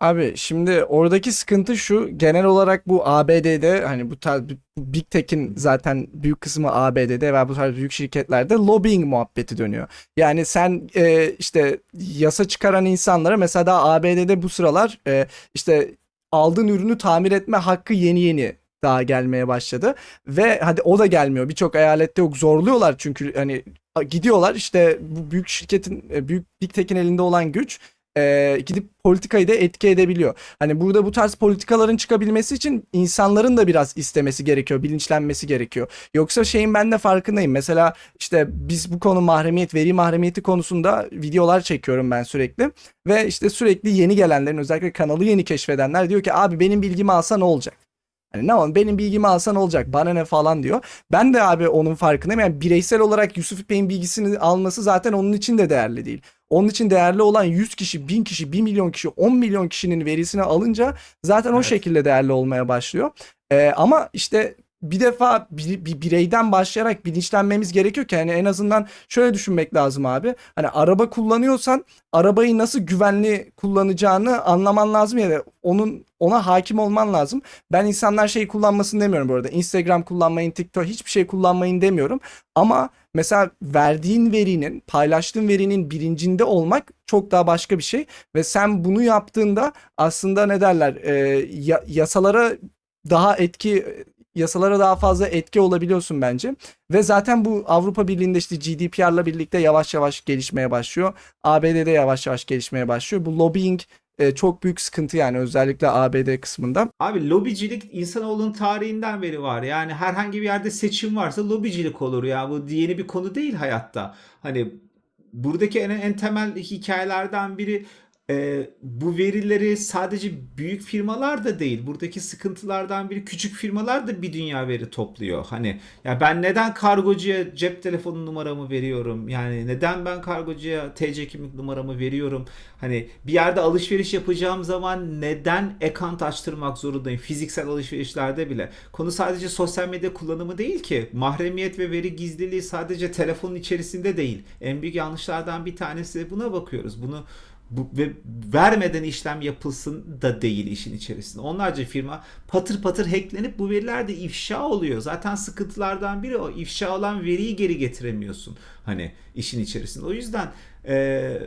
Abi şimdi oradaki sıkıntı şu genel olarak bu ABD'de hani bu tarz Big Tech'in zaten büyük kısmı ABD'de ve bu tarz büyük şirketlerde lobbying muhabbeti dönüyor. Yani sen e, işte yasa çıkaran insanlara mesela daha ABD'de bu sıralar e, işte aldığın ürünü tamir etme hakkı yeni yeni daha gelmeye başladı ve hadi o da gelmiyor. Birçok eyalette yok zorluyorlar çünkü hani gidiyorlar işte bu büyük şirketin e, büyük Big Tech'in elinde olan güç e, gidip politikayı da etki edebiliyor. Hani burada bu tarz politikaların çıkabilmesi için insanların da biraz istemesi gerekiyor, bilinçlenmesi gerekiyor. Yoksa şeyin ben de farkındayım. Mesela işte biz bu konu mahremiyet, veri mahremiyeti konusunda videolar çekiyorum ben sürekli. Ve işte sürekli yeni gelenlerin özellikle kanalı yeni keşfedenler diyor ki abi benim bilgimi alsa ne olacak? Hani ne oğlum benim bilgimi alsan olacak bana ne falan diyor. Ben de abi onun farkındayım. Yani bireysel olarak Yusuf İpek'in bilgisini alması zaten onun için de değerli değil. Onun için değerli olan 100 kişi, 1000 kişi, 1 milyon kişi, 10 milyon kişinin verisini alınca zaten o Evet. şekilde değerli olmaya başlıyor. Ee, ama işte bir defa bir, bir bireyden başlayarak bilinçlenmemiz gerekiyor ki hani en azından şöyle düşünmek lazım abi. Hani araba kullanıyorsan arabayı nasıl güvenli kullanacağını anlaman lazım ya da onun ona hakim olman lazım. Ben insanlar şeyi kullanmasını demiyorum bu arada. Instagram kullanmayın, TikTok hiçbir şey kullanmayın demiyorum. Ama mesela verdiğin verinin, paylaştığın verinin bilincinde olmak çok daha başka bir şey. Ve sen bunu yaptığında aslında ne derler e, ya- yasalara daha etki yasalara daha fazla etki olabiliyorsun bence. Ve zaten bu Avrupa Birliği'nde işte GDPR'la birlikte yavaş yavaş gelişmeye başlıyor. ABD'de yavaş yavaş gelişmeye başlıyor. Bu lobbying e, çok büyük sıkıntı yani özellikle ABD kısmında. Abi lobicilik insanoğlunun tarihinden beri var. Yani herhangi bir yerde seçim varsa lobicilik olur ya. Bu yeni bir konu değil hayatta. Hani buradaki en, en temel hikayelerden biri e, bu verileri sadece büyük firmalar da değil. Buradaki sıkıntılardan biri küçük firmalar da bir dünya veri topluyor. Hani ya ben neden kargocuya cep telefonu numaramı veriyorum? Yani neden ben kargocuya TC kimlik numaramı veriyorum? Hani bir yerde alışveriş yapacağım zaman neden account açtırmak zorundayım? Fiziksel alışverişlerde bile. Konu sadece sosyal medya kullanımı değil ki. Mahremiyet ve veri gizliliği sadece telefonun içerisinde değil. En büyük yanlışlardan bir tanesi buna bakıyoruz. Bunu bu, ve vermeden işlem yapılsın da değil işin içerisinde. Onlarca firma patır patır hacklenip bu veriler de ifşa oluyor. Zaten sıkıntılardan biri o ifşa olan veriyi geri getiremiyorsun hani işin içerisinde. O yüzden e,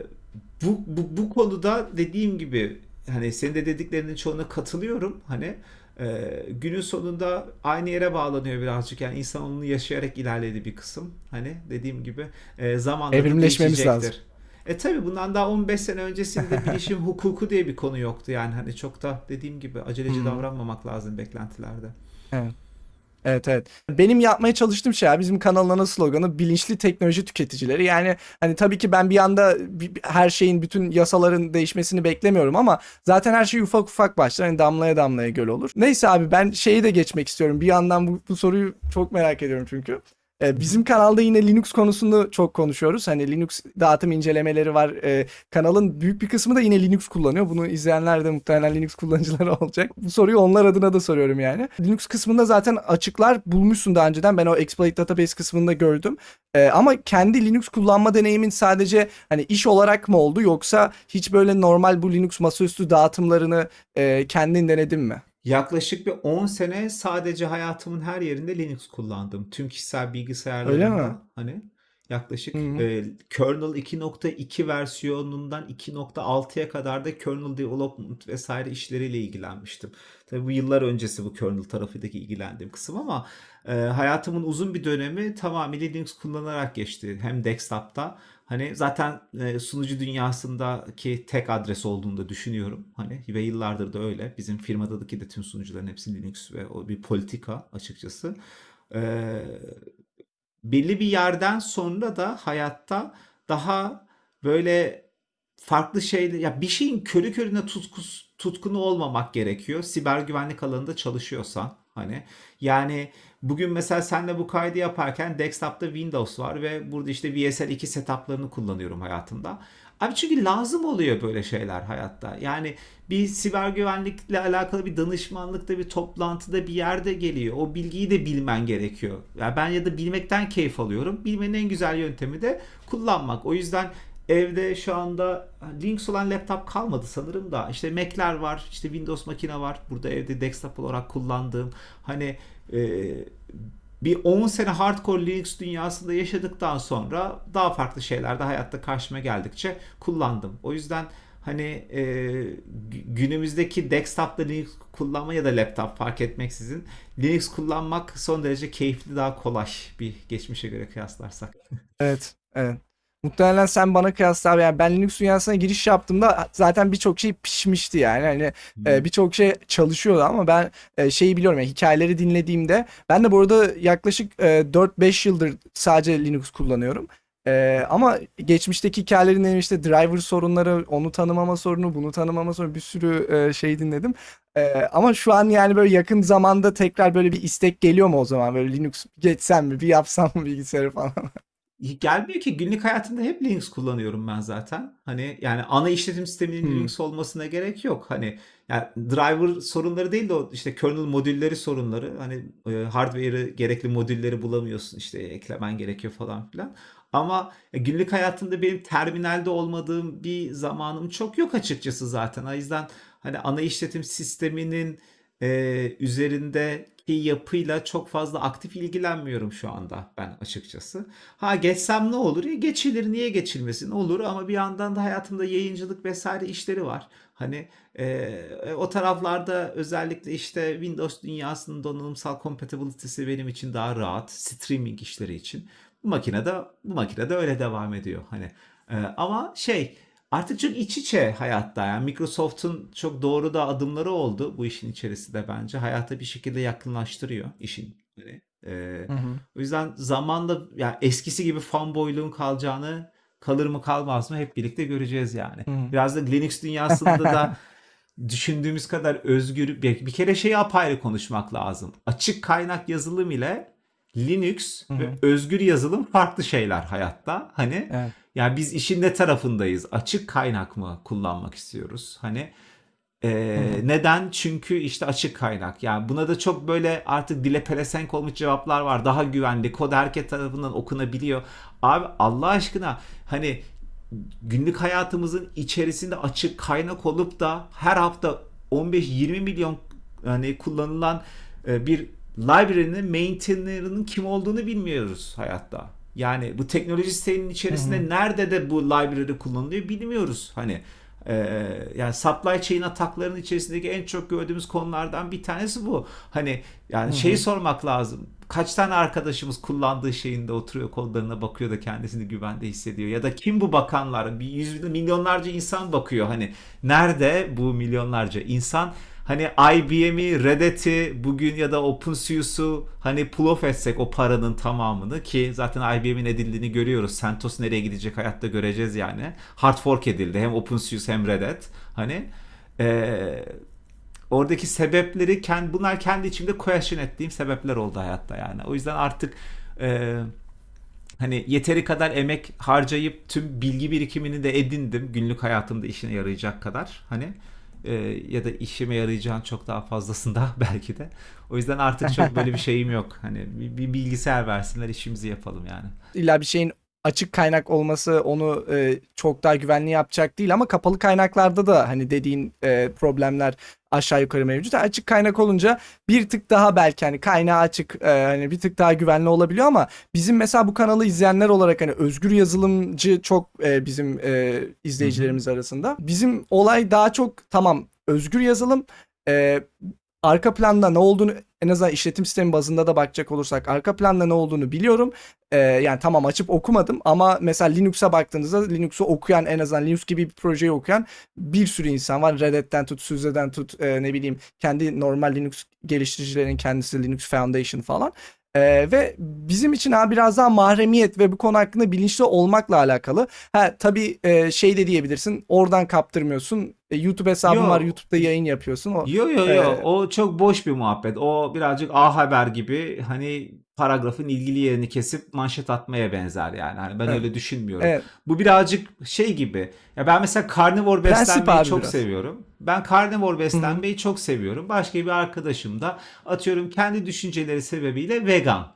bu, bu, bu konuda dediğim gibi hani senin de dediklerinin çoğuna katılıyorum. Hani e, günün sonunda aynı yere bağlanıyor birazcık. Yani insan onu yaşayarak ilerledi bir kısım. Hani dediğim gibi e, zamanla Evrimleşmemiz lazım. E tabi bundan daha 15 sene öncesinde [LAUGHS] bilişim hukuku diye bir konu yoktu yani hani çok da dediğim gibi aceleci Hmm. davranmamak lazım beklentilerde. Evet. Evet evet. Benim yapmaya çalıştığım şey abi, bizim kanalın ana sloganı bilinçli teknoloji tüketicileri. Yani hani tabii ki ben bir anda her şeyin bütün yasaların değişmesini beklemiyorum ama zaten her şey ufak ufak başlar. Hani damlaya damlaya göl olur. Neyse abi ben şeyi de geçmek istiyorum. Bir yandan bu, bu soruyu çok merak ediyorum çünkü. Ee, bizim kanalda yine Linux konusunu çok konuşuyoruz. Hani Linux dağıtım incelemeleri var. Ee, kanalın büyük bir kısmı da yine Linux kullanıyor. Bunu izleyenler de muhtemelen Linux kullanıcıları [LAUGHS] olacak. Bu soruyu onlar adına da soruyorum yani. Linux kısmında zaten açıklar bulmuşsun daha önceden. Ben o exploit database kısmında gördüm. Ee, ama kendi Linux kullanma deneyimin sadece hani iş olarak mı oldu yoksa hiç böyle normal bu Linux masaüstü dağıtımlarını e, kendin denedin mi? Yaklaşık bir 10 sene sadece hayatımın her yerinde Linux kullandım. Tüm kişisel Öyle mi? bilgisayarlarımda hani yaklaşık Hı hı. e, kernel 2.2 versiyonundan 2.6'ya kadar da kernel development vesaire işleriyle ilgilenmiştim. Tabii bu yıllar öncesi bu kernel tarafındaki ilgilendiğim kısım ama e, hayatımın uzun bir dönemi tamamıyla Linux kullanarak geçti. Hem desktop'ta Hani zaten e, sunucu dünyasındaki tek adres olduğunu da düşünüyorum. Hani ve yıllardır da öyle. Bizim firmadaki de tüm sunucuların hepsi Linux ve o bir politika açıkçası. Ee, belli bir yerden sonra da hayatta daha böyle farklı şeyler ya bir şeyin körü körüne tutkus, tutkunu olmamak gerekiyor. Siber güvenlik alanında çalışıyorsan hani yani bugün mesela senle bu kaydı yaparken desktop'ta Windows var ve burada işte VSL 2 setup'larını kullanıyorum hayatımda. Abi çünkü lazım oluyor böyle şeyler hayatta. Yani bir siber güvenlikle alakalı bir danışmanlıkta bir toplantıda bir yerde geliyor. O bilgiyi de bilmen gerekiyor. Ya ben ya da bilmekten keyif alıyorum. Bilmenin en güzel yöntemi de kullanmak. O yüzden evde şu anda Linux olan laptop kalmadı sanırım da işte Mac'ler var, işte Windows makine var. Burada evde desktop olarak kullandığım hani e, bir 10 sene hardcore Linux dünyasında yaşadıktan sonra daha farklı şeyler de hayatta karşıma geldikçe kullandım. O yüzden hani e, günümüzdeki desktop'ta Linux kullanma ya da laptop fark etmeksizin Linux kullanmak son derece keyifli daha kolay bir geçmişe göre kıyaslarsak. Evet, evet. Muhtemelen sen bana kıyasla yani ben Linux dünyasına giriş yaptığımda zaten birçok şey pişmişti yani hani e, birçok şey çalışıyordu ama ben e, şeyi biliyorum yani hikayeleri dinlediğimde ben de bu arada yaklaşık e, 4-5 yıldır sadece Linux kullanıyorum. E, ama geçmişteki hikayelerin işte driver sorunları, onu tanımama sorunu, bunu tanımama sorunu bir sürü e, şey dinledim. E, ama şu an yani böyle yakın zamanda tekrar böyle bir istek geliyor mu o zaman böyle Linux geçsem mi, bir yapsam mı bilgisayarı falan. [LAUGHS] Gelmiyor ki günlük hayatımda hep Linux kullanıyorum ben zaten. Hani yani ana işletim sisteminin Hmm. Linux olmasına gerek yok. Hani yani driver sorunları değil de o işte kernel modülleri sorunları. Hani e, hardware'ı gerekli modülleri bulamıyorsun işte eklemen gerekiyor falan filan. Ama günlük hayatımda benim terminalde olmadığım bir zamanım çok yok açıkçası zaten. O yüzden hani ana işletim sisteminin e, üzerindeki yapıyla çok fazla aktif ilgilenmiyorum şu anda ben açıkçası. Ha geçsem ne olur? Ya geçilir niye geçilmesin olur ama bir yandan da hayatımda yayıncılık vesaire işleri var. Hani e, o taraflarda özellikle işte Windows dünyasının donanımsal compatibility'si benim için daha rahat streaming işleri için. Bu makinede bu makinede öyle devam ediyor hani. E, ama şey artık çok iç içe hayatta yani Microsoft'un çok doğru da adımları oldu bu işin içerisinde bence. Hayata bir şekilde yakınlaştırıyor işin. Hani, e, Hı hı. o yüzden zamanla ya eskisi gibi fanboyluğun kalacağını kalır mı kalmaz mı hep birlikte göreceğiz yani. Hı. Biraz da Linux dünyasında da [LAUGHS] düşündüğümüz kadar özgür bir, bir kere şeyi apayrı konuşmak lazım. Açık kaynak yazılım ile Linux Hı hı. ve özgür yazılım farklı şeyler hayatta. Hani Evet. yani biz işin ne tarafındayız? Açık kaynak mı kullanmak istiyoruz? Hani Hı. neden? Çünkü işte açık kaynak. Yani buna da çok böyle artık dile pelesenk olmuş cevaplar var. Daha güvenli. Kod herkes tarafından okunabiliyor. Abi Allah aşkına hani günlük hayatımızın içerisinde açık kaynak olup da her hafta 15-20 milyon hani kullanılan e, bir library'nin maintainer'ının kim olduğunu bilmiyoruz hayatta. Yani bu teknoloji sitenin içerisinde Hı hı. nerede de bu library kullanılıyor bilmiyoruz. Hani e, yani supply chain ataklarının içerisindeki en çok gördüğümüz konulardan bir tanesi bu. Hani yani Hı şeyi sormak lazım. Kaç tane arkadaşımız kullandığı şeyinde oturuyor kodlarına bakıyor da kendisini güvende hissediyor. Ya da kim bu bakanlar? Bir yüz milyonlarca insan bakıyor. Hani nerede bu milyonlarca insan? Hani IBM'i, Red Hat'i bugün ya da OpenSUSE'u hani pull etsek o paranın tamamını ki zaten IBM'in edildiğini görüyoruz. CentOS nereye gidecek hayatta göreceğiz yani. Hard fork edildi hem OpenSUSE hem Red Hat. Hani eee, oradaki sebepleri kendi, bunlar kendi içimde question ettiğim sebepler oldu hayatta yani. O yüzden artık eee, hani yeteri kadar emek harcayıp tüm bilgi birikimini de edindim günlük hayatımda işine yarayacak kadar hani e, ya da işime yarayacağın çok daha fazlasında [LAUGHS] belki de. O yüzden artık çok böyle bir [LAUGHS] şeyim yok. Hani bir, bir bilgisayar versinler işimizi yapalım yani. illa bir şeyin açık kaynak olması onu e, çok daha güvenli yapacak değil ama kapalı kaynaklarda da hani dediğin e, problemler aşağı yukarı mevcut. Açık kaynak olunca bir tık daha belki hani kaynağı açık e, hani bir tık daha güvenli olabiliyor ama bizim mesela bu kanalı izleyenler olarak hani özgür yazılımcı çok e, bizim e, izleyicilerimiz arasında. Bizim olay daha çok tamam özgür yazılım e, arka planda ne olduğunu en azından işletim sistemi bazında da bakacak olursak arka planda ne olduğunu biliyorum. Ee, yani tamam açıp okumadım ama mesela Linux'a baktığınızda Linux'u okuyan en azından Linux gibi bir projeyi okuyan bir sürü insan var. Red Hat'ten tut, SUSE'den tut e, ne bileyim kendi normal Linux geliştiricilerin kendisi Linux Foundation falan. Ee, ve bizim için abi biraz daha mahremiyet ve bu konu hakkında bilinçli olmakla alakalı. Ha tabii e, şey de diyebilirsin oradan kaptırmıyorsun. E, YouTube hesabın Yo. var YouTube'da yayın yapıyorsun. O, Yo yo yo Ee, o çok boş bir muhabbet. O birazcık A Haber gibi hani paragrafın ilgili yerini kesip manşet atmaya benzer yani. Hani ben Evet. öyle düşünmüyorum. evet. Bu birazcık şey gibi. Ya ben mesela karnivor beslenmeyi çok biraz. seviyorum. Ben karnivor beslenmeyi çok seviyorum. Başka bir arkadaşım da atıyorum kendi düşünceleri sebebiyle vegan.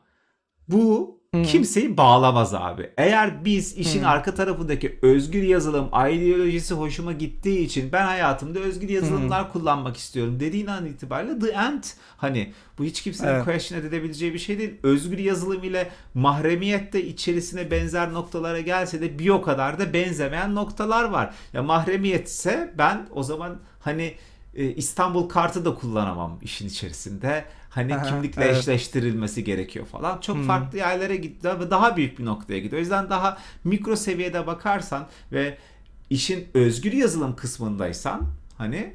Bu Hı. kimseyi bağlamaz abi. Eğer biz işin Hı. arka tarafındaki özgür yazılım ideolojisi hoşuma gittiği için ben hayatımda özgür yazılımlar kullanmak istiyorum dediğin an itibariyle the end hani bu hiç kimsenin Evet. question edebileceği bir şey değil. Özgür yazılım ile mahremiyet de içerisine benzer noktalara gelse de bir o kadar da benzemeyen noktalar var. Ya mahremiyet ise ben o zaman hani e, İstanbul kartı da kullanamam işin içerisinde. Hani Aha, kimlikle evet. eşleştirilmesi gerekiyor falan. Çok Hı. farklı yerlere gitti ve daha büyük bir noktaya gidiyor. O yüzden daha mikro seviyede bakarsan ve işin özgür yazılım kısmındaysan hani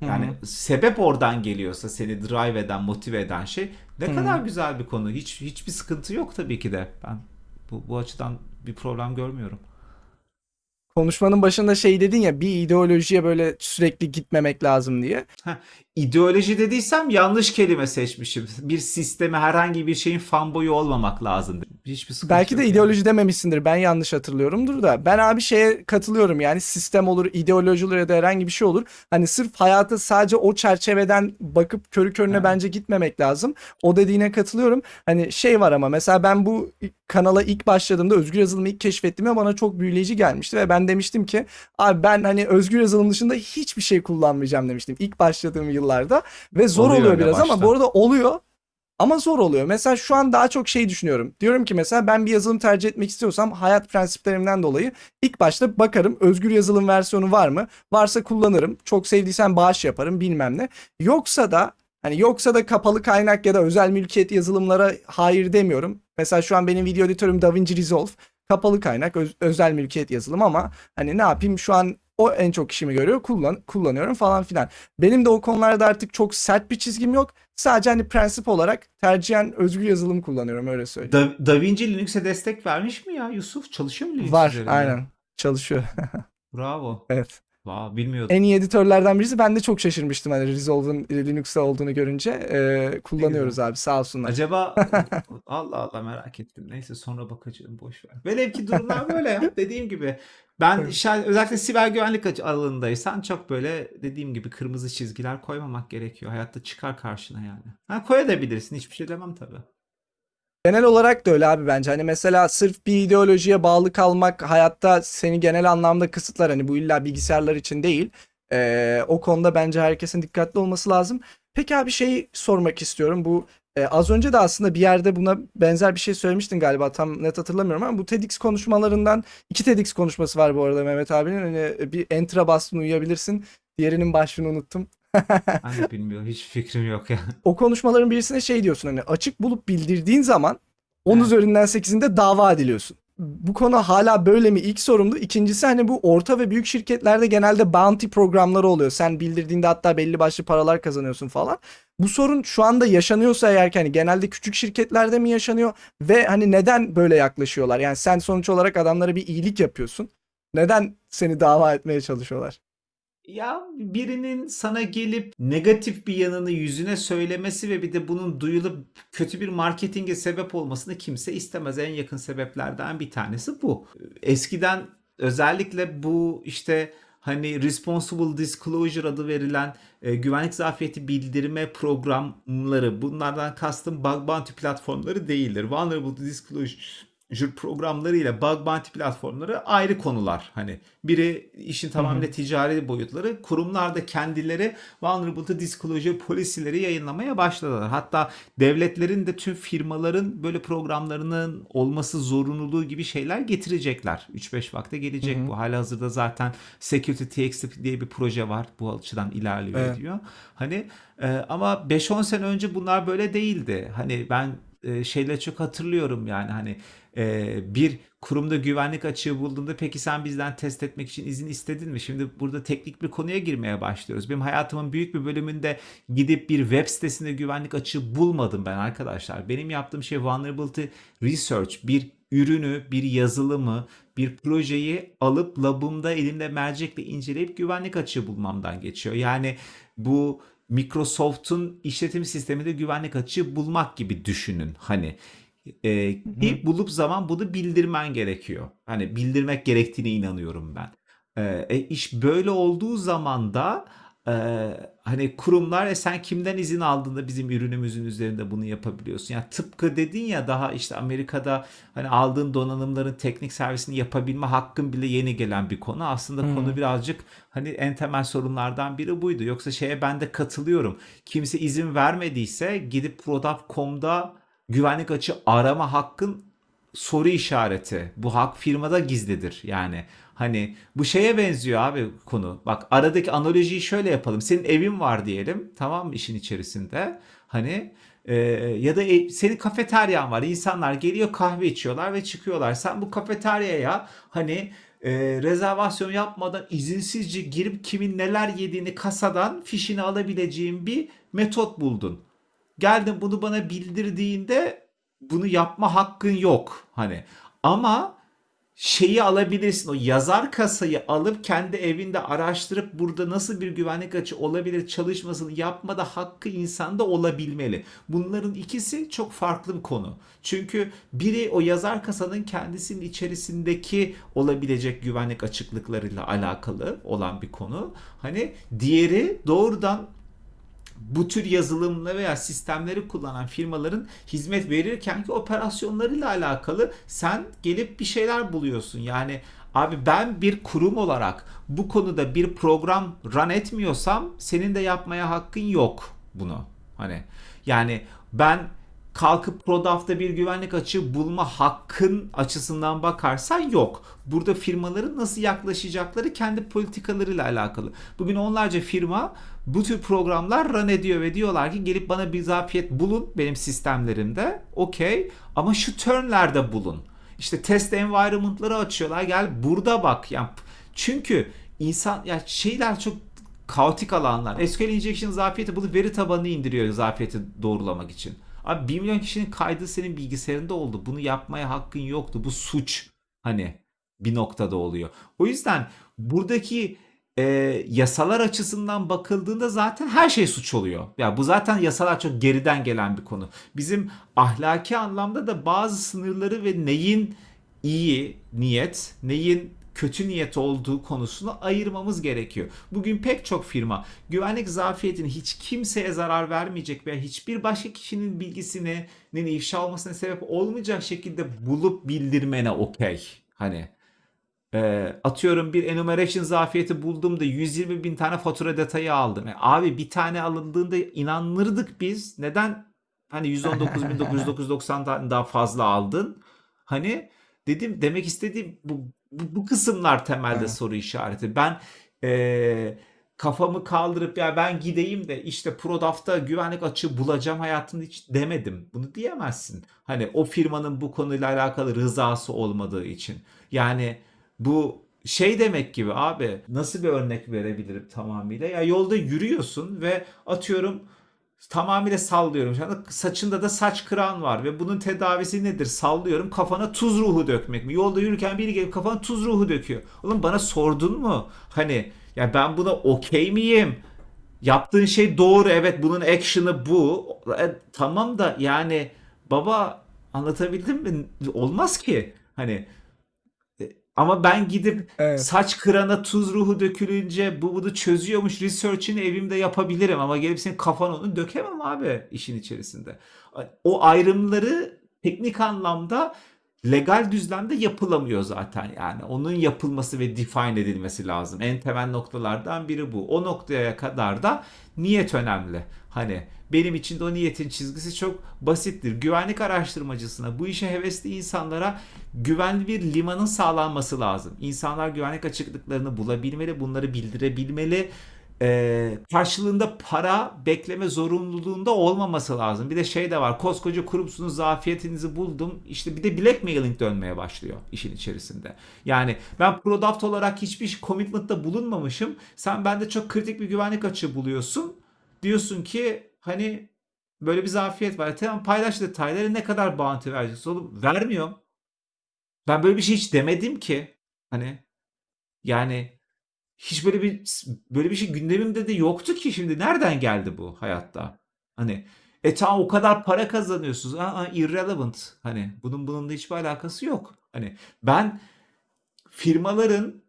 yani sebep oradan geliyorsa seni drive eden, motive eden şey ne Hı. kadar güzel bir konu. Hiç hiçbir sıkıntı yok tabii ki de. Ben bu, bu açıdan bir problem görmüyorum. Konuşmanın başında şey dedin ya bir ideolojiye böyle sürekli gitmemek lazım diye. İdeoloji dediysem yanlış kelime seçmişim. Bir sisteme herhangi bir şeyin fanboyu olmamak lazım. Hiçbir sıkıntı Belki de yok ideoloji dememişsindir. Ben yanlış hatırlıyorumdur da. Ben abi şeye katılıyorum yani sistem olur, ideoloji olur ya da herhangi bir şey olur. Hani sırf hayata sadece o çerçeveden bakıp körü körüne Evet. bence gitmemek lazım. O dediğine katılıyorum. Hani şey var ama mesela ben bu kanala ilk başladığımda özgür yazılımı ilk keşfettiğimde bana çok büyüleyici gelmişti ve ben demiştim ki abi ben hani özgür yazılım dışında hiçbir şey kullanmayacağım demiştim ilk başladığım yıllarda ve zor Oluyor oluyor, biraz ama başta. bu arada oluyor. Ama zor oluyor. Mesela şu an daha çok şey düşünüyorum. Diyorum ki mesela ben bir yazılım tercih etmek istiyorsam hayat prensiplerimden dolayı ilk başta bakarım özgür yazılım versiyonu var mı? Varsa kullanırım. Çok sevdiysem bağış yaparım bilmem ne. Yoksa da hani yoksa da kapalı kaynak ya da özel mülkiyet yazılımlara hayır demiyorum. Mesela şu an benim video editörüm DaVinci Resolve. Kapalı kaynak öz- özel mülkiyet yazılım ama hani ne yapayım şu an o en çok işimi görüyor. Kullan kullanıyorum falan filan. Benim de o konularda artık çok sert bir çizgim yok. Sadece hani prensip olarak tercihen özgür yazılım kullanıyorum öyle söyleyeyim. Da, DaVinci Linux'e destek vermiş mi ya Yusuf? Çalışıyor mu Linux Var üzerinde? aynen çalışıyor. [LAUGHS] Bravo. evet. Wow, bilmiyordum. En iyi editörlerden birisi. Ben de çok şaşırmıştım hani Resolve'ın Linux'ta olduğunu görünce. Ee, kullanıyoruz abi sağ olsunlar. Acaba [LAUGHS] Allah Allah merak ettim. Neyse sonra bakacağım boş ver. Velev ki durumlar böyle ya. [LAUGHS] Dediğim gibi ben Evet. özellikle siber güvenlik alanındaysan çok böyle dediğim gibi kırmızı çizgiler koymamak gerekiyor. Hayatta çıkar karşına yani. Ha koyabilirsin. Hiçbir şey demem tabii. Genel olarak da öyle abi bence. Hani mesela sırf bir ideolojiye bağlı kalmak hayatta seni genel anlamda kısıtlar. Hani bu illa bilgisayarlar için değil. Ee, o konuda bence herkesin dikkatli olması lazım. Peki abi şey sormak istiyorum. Bu e, az önce de aslında bir yerde buna benzer bir şey söylemiştin galiba. Tam net hatırlamıyorum ama bu TEDx konuşmalarından iki TEDx konuşması var bu arada Mehmet abinin. Hani bir enter'a bastın uyuyabilirsin. Diğerinin başlığını unuttum. [LAUGHS] Ben de bilmiyorum. Hiç fikrim yok ya. o konuşmaların birisine şey diyorsun hani açık bulup bildirdiğin zaman 10 Evet. üzerinden 8'inde dava ediliyorsun. Bu konu hala böyle mi? İlk sorumdu. İkincisi hani bu orta ve büyük şirketlerde genelde bounty programları oluyor. Sen bildirdiğinde hatta belli başlı paralar kazanıyorsun falan. Bu sorun şu anda yaşanıyorsa eğer ki hani genelde küçük şirketlerde mi yaşanıyor ve hani neden böyle yaklaşıyorlar? Yani sen sonuç olarak adamlara bir iyilik yapıyorsun. Neden seni dava etmeye çalışıyorlar? Ya birinin sana gelip negatif bir yanını yüzüne söylemesi ve bir de bunun duyulup kötü bir marketinge sebep olmasını kimse istemez. En yakın sebeplerden bir tanesi bu. Eskiden özellikle bu işte hani responsible disclosure adı verilen e, güvenlik zafiyeti bildirme programları bunlardan kastım bug bounty platformları değildir. Vulnerable disclosure programları ile bug bounty platformları ayrı konular. Hani biri işin tamamıyla ticari boyutları. Kurumlar da kendileri vulnerability disclosure policy'leri yayınlamaya başladılar. Hatta devletlerin de tüm firmaların böyle programlarının olması zorunluluğu gibi şeyler getirecekler. 3-5 vakte gelecek Hı hı. bu. Halihazırda zaten Security TXT diye bir proje var. Bu açıdan ilerliyor Evet. ediyor. Hani e, ama 5-10 sene önce bunlar böyle değildi. Hani ben e, şeyleri çok hatırlıyorum yani hani bir kurumda güvenlik açığı bulduğunda peki sen bizden test etmek için izin istedin mi? Şimdi burada teknik bir konuya girmeye başlıyoruz. Benim hayatımın büyük bir bölümünde gidip bir web sitesinde güvenlik açığı bulmadım ben arkadaşlar. Benim yaptığım şey vulnerability research. Bir ürünü, bir yazılımı, bir projeyi alıp labımda elimde mercekle inceleyip güvenlik açığı bulmamdan geçiyor. Yani bu Microsoft'un işletim sisteminde güvenlik açığı bulmak gibi düşünün. Hani e, ki bulup zaman bunu bildirmen gerekiyor. Hani bildirmek gerektiğine inanıyorum ben. E, e, iş böyle olduğu zaman da Eee, hani kurumlar e sen kimden izin aldığında bizim ürünümüzün üzerinde bunu yapabiliyorsun. Yani tıpkı dedin ya daha işte Amerika'da hani aldığın donanımların teknik servisini yapabilme hakkın bile yeni gelen bir konu. Aslında Hmm. konu birazcık hani en temel sorunlardan biri buydu. Yoksa şeye ben de katılıyorum. Kimse izin vermediyse gidip Product.com'da güvenlik açığı arama hakkın soru işareti. Bu hak firmada gizlidir yani. Hani bu şeye benziyor abi konu. Bak aradaki analojiyi şöyle yapalım. Senin evin var diyelim tamam işin içerisinde. Hani e, ya da e- senin kafeteryan var. İnsanlar geliyor kahve içiyorlar ve çıkıyorlar. Sen bu kafeteryaya hani e, rezervasyon yapmadan izinsizce girip kimin neler yediğini kasadan fişini alabileceğin bir metot buldun. Geldin bunu bana bildirdiğinde bunu yapma hakkın yok hani. Ama şeyi alabilirsin. O yazar kasayı alıp kendi evinde araştırıp burada nasıl bir güvenlik açığı olabilir çalışmasını yapmada hakkı insanda olabilmeli. Bunların ikisi çok farklı bir konu. Çünkü biri o yazar kasanın kendisinin içerisindeki olabilecek güvenlik açıklıklarıyla alakalı olan bir konu. Hani diğeri doğrudan bu tür yazılımla veya sistemleri kullanan firmaların hizmet verirken ki operasyonlarıyla alakalı sen gelip bir şeyler buluyorsun. Yani abi ben bir kurum olarak bu konuda bir program run etmiyorsam senin de yapmaya hakkın yok bunu. Hani yani ben kalkıp Prodaf'ta bir güvenlik açığı bulma hakkın açısından bakarsan yok. Burada firmaların nasıl yaklaşacakları kendi politikalarıyla alakalı. Bugün onlarca firma bu tür programlar run ediyor ve diyorlar ki gelip bana bir zafiyet bulun benim sistemlerimde. Okey ama şu turnlerde bulun. İşte test environment'ları açıyorlar. Gel burada bak. Yani çünkü insan ya şeyler çok kaotik alanlar. SQL injection zafiyeti bulup veri tabanını indiriyor zafiyeti doğrulamak için. Abi 1 milyon kişinin kaydı senin bilgisayarında oldu. Bunu yapmaya hakkın yoktu. Bu suç. Hani bir noktada oluyor. O yüzden buradaki e, yasalar açısından bakıldığında zaten her şey suç oluyor. Ya bu zaten yasalar çok geriden gelen bir konu. Bizim ahlaki anlamda da bazı sınırları ve neyin iyi niyet, neyin kötü niyet olduğu konusunu ayırmamız gerekiyor. Bugün pek çok firma güvenlik zafiyetini hiç kimseye zarar vermeyecek veya hiçbir başka kişinin bilgisinin ifşa olmasına sebep olmayacak şekilde bulup bildirmene okey. Hani e, atıyorum bir enumeration zafiyeti buldum da 120 bin tane fatura detayı aldım. Yani abi bir tane alındığında inanırdık biz. Neden hani 119.990 [LAUGHS] tane daha fazla aldın? Hani dedim demek istediğim bu, bu, bu kısımlar temelde Evet. soru işareti. Ben e, kafamı kaldırıp ya ben gideyim de işte Prodaf'ta güvenlik açığı bulacağım hayatında hiç demedim. Bunu diyemezsin. Hani o firmanın bu konuyla alakalı rızası olmadığı için. Yani bu şey demek gibi abi nasıl bir örnek verebilirim tamamıyla? Ya yolda yürüyorsun ve atıyorum tamamıyla sallıyorum. Şu anda saçında da saç kıran var ve bunun tedavisi nedir? Sallıyorum kafana tuz ruhu dökmek mi? Yolda yürürken biri gelip kafana tuz ruhu döküyor. Oğlum bana sordun mu? Hani ya ben buna okey miyim? Yaptığın şey doğru evet bunun action'ı bu. E, tamam da yani baba anlatabildim mi? Olmaz ki. Hani ama ben gidip Evet. saç kırana tuz ruhu dökülünce bu bunu çözüyormuş research'ini evimde yapabilirim ama gelip senin kafana onu dökemem abi işin içerisinde. O ayrımları teknik anlamda legal düzlemde yapılamıyor zaten yani. Onun yapılması ve define edilmesi lazım. En temel noktalardan biri bu. O noktaya kadar da niyet önemli. Hani benim için de o niyetin çizgisi çok basittir. Güvenlik araştırmacısına, bu işe hevesli insanlara güvenli bir limanın sağlanması lazım. İnsanlar güvenlik açıklıklarını bulabilmeli, bunları bildirebilmeli. Ee, karşılığında para bekleme zorunluluğunda olmaması lazım. Bir de şey de var. Koskoca kurumsunuz zafiyetinizi buldum. İşte bir de blackmailing dönmeye başlıyor işin içerisinde. Yani ben Product olarak hiçbir commitment'ta bulunmamışım. Sen bende çok kritik bir güvenlik açığı buluyorsun. Diyorsun ki hani böyle bir zafiyet var. Tamam paylaş detayları ne kadar bounty vereceksin oğlum? Vermiyorum. Ben böyle bir şey hiç demedim ki. Hani yani hiç böyle bir böyle bir şey gündemimde de yoktu ki şimdi nereden geldi bu hayatta? Hani e tamam o kadar para kazanıyorsunuz. Aa, irrelevant. Hani bunun bununla hiçbir alakası yok. Hani ben firmaların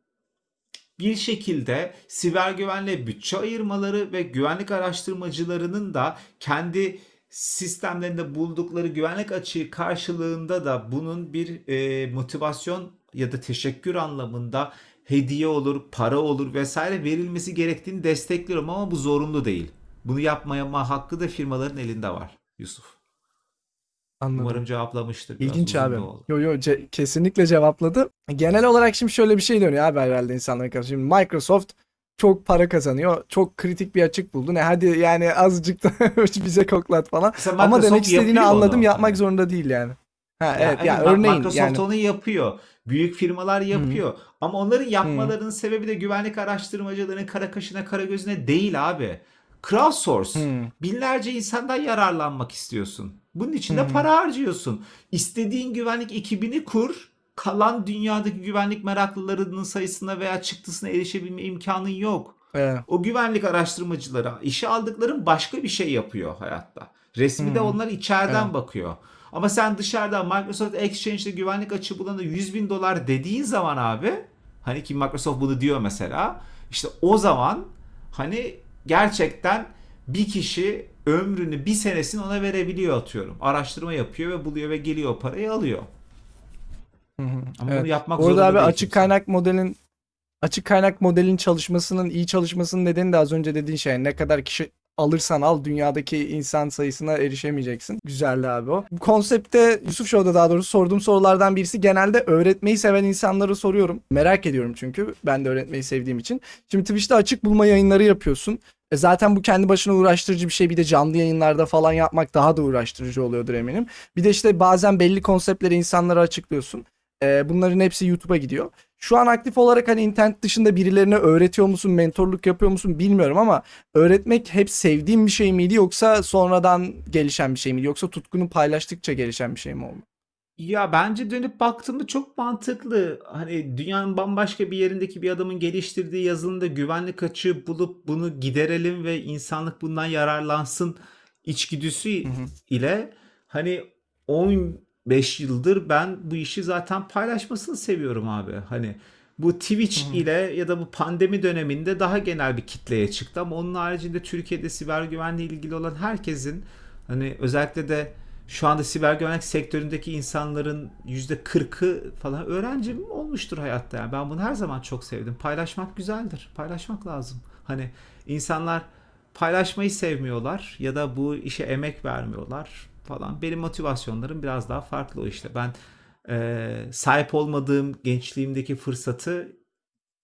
bir şekilde siber güvenliğe bütçe ayırmaları ve güvenlik araştırmacılarının da kendi sistemlerinde buldukları güvenlik açığı karşılığında da bunun bir e, motivasyon ya da teşekkür anlamında hediye olur, para olur vesaire verilmesi gerektiğini destekliyorum ama bu zorunlu değil. Bunu yapmaya hakkı da firmaların elinde var Yusuf. Anladım. Umarım cevaplamıştır. Biraz İlginç abi. Yo yo ce- kesinlikle cevapladı. Genel olarak şimdi şöyle bir şey dönüyor abi herhalde insanların karşı. Şimdi Microsoft çok para kazanıyor. Çok kritik bir açık buldu. Ne hadi yani azıcık da [LAUGHS] bize koklat falan. Mesela Ama Microsoft demek istediğini anladım. onu. Yapmak zorunda değil yani. Ha Ya evet ya evet, örneğin Microsoft yani. onu yapıyor. Büyük firmalar yapıyor. Ama onların yapmalarının sebebi de güvenlik araştırmacılarının kara kaşına kara gözüne değil abi. Crowdsource. Hmm. Binlerce insandan yararlanmak istiyorsun. Bunun için de Hmm. para harcıyorsun. İstediğin güvenlik ekibini kur. Kalan dünyadaki güvenlik meraklılarının sayısına veya çıktısına erişebilme imkanın yok. Evet. O güvenlik araştırmacıları işe aldıkların başka bir şey yapıyor hayatta. Resmi de Hmm. onlar içeriden Evet. bakıyor. Ama sen dışarıdan Microsoft Exchange'de güvenlik açığı bulana 100 bin dolar dediğin zaman abi hani ki Microsoft bunu diyor mesela işte o zaman hani gerçekten bir kişi ömrünü bir senesini ona verebiliyor atıyorum. Araştırma yapıyor ve buluyor ve geliyor parayı alıyor. Hı hı. Ama Evet. bunu yapmak Bu arada zorunda abi değil açık kimse. kaynak modelin açık kaynak modelin çalışmasının iyi çalışmasının nedeni de az önce dediğin şey. Ne kadar kişi alırsan al dünyadaki insan sayısına erişemeyeceksin. Güzeldi abi o. Konsepte Yusuf Show'da daha doğrusu sorduğum sorulardan birisi genelde öğretmeyi seven insanları soruyorum. Merak ediyorum çünkü ben de öğretmeyi sevdiğim için. Şimdi Twitch'te açık bulma yayınları yapıyorsun. E zaten bu kendi başına uğraştırıcı bir şey. Bir de canlı yayınlarda falan yapmak daha da uğraştırıcı oluyordur eminim. Bir de işte bazen belli konseptleri insanlara açıklıyorsun. E, bunların hepsi YouTube'a gidiyor. Şu an aktif olarak hani internet dışında birilerine öğretiyor musun, mentorluk yapıyor musun bilmiyorum ama öğretmek hep sevdiğin bir şey miydi yoksa sonradan gelişen bir şey miydi? Yoksa tutkunu paylaştıkça gelişen bir şey mi oldu? Ya bence dönüp baktığımda çok mantıklı. Hani dünyanın bambaşka bir yerindeki bir adamın geliştirdiği yazılımda güvenlik açığı bulup bunu giderelim ve insanlık bundan yararlansın içgüdüsü Hı hı. ile hani 15 yıldır ben bu işi zaten paylaşmasını seviyorum abi. Hani bu Twitch hı. ile ya da bu pandemi döneminde daha genel bir kitleye çıktı ama onun haricinde Türkiye'de siber güvenliğe ilgili olan herkesin hani özellikle de şu anda siber güvenlik sektöründeki insanların %40'ı falan öğrencim olmuştur hayatta. Yani ben bunu her zaman çok sevdim. Paylaşmak güzeldir. Paylaşmak lazım. Hani insanlar paylaşmayı sevmiyorlar ya da bu işe emek vermiyorlar falan. Benim motivasyonlarım biraz daha farklı o işte. Ben eee, sahip olmadığım gençliğimdeki fırsatı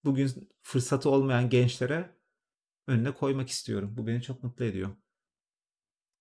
bugün fırsatı olmayan gençlere önüne koymak istiyorum. Bu beni çok mutlu ediyor.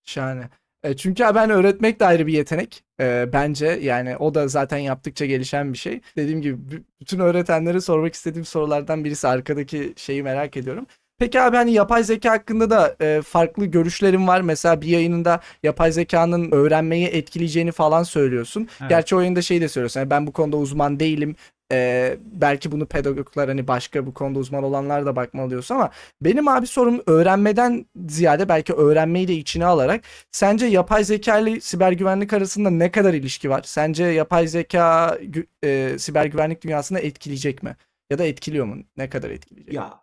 Şahane. E, çünkü ben öğretmek de ayrı bir yetenek. E, bence yani o da zaten yaptıkça gelişen bir şey. Dediğim gibi bütün öğretenlere sormak istediğim sorulardan birisi arkadaki şeyi merak ediyorum. Peki abi hani yapay zeka hakkında da e, farklı görüşlerim var. Mesela bir yayınında yapay zekanın öğrenmeyi etkileyeceğini falan söylüyorsun. Evet. Gerçi o yayında şey de söylüyorsun. Yani ben bu konuda uzman değilim. E, belki bunu pedagoglar hani başka bu konuda uzman olanlar da bakmalı diyorsun ama benim abi sorum öğrenmeden ziyade belki öğrenmeyi de içine alarak Sence yapay zeka ile siber güvenlik arasında ne kadar ilişki var? Sence yapay zeka e, siber güvenlik dünyasını etkileyecek mi? Ya da etkiliyor mu? Ne kadar etkileyecek? Ya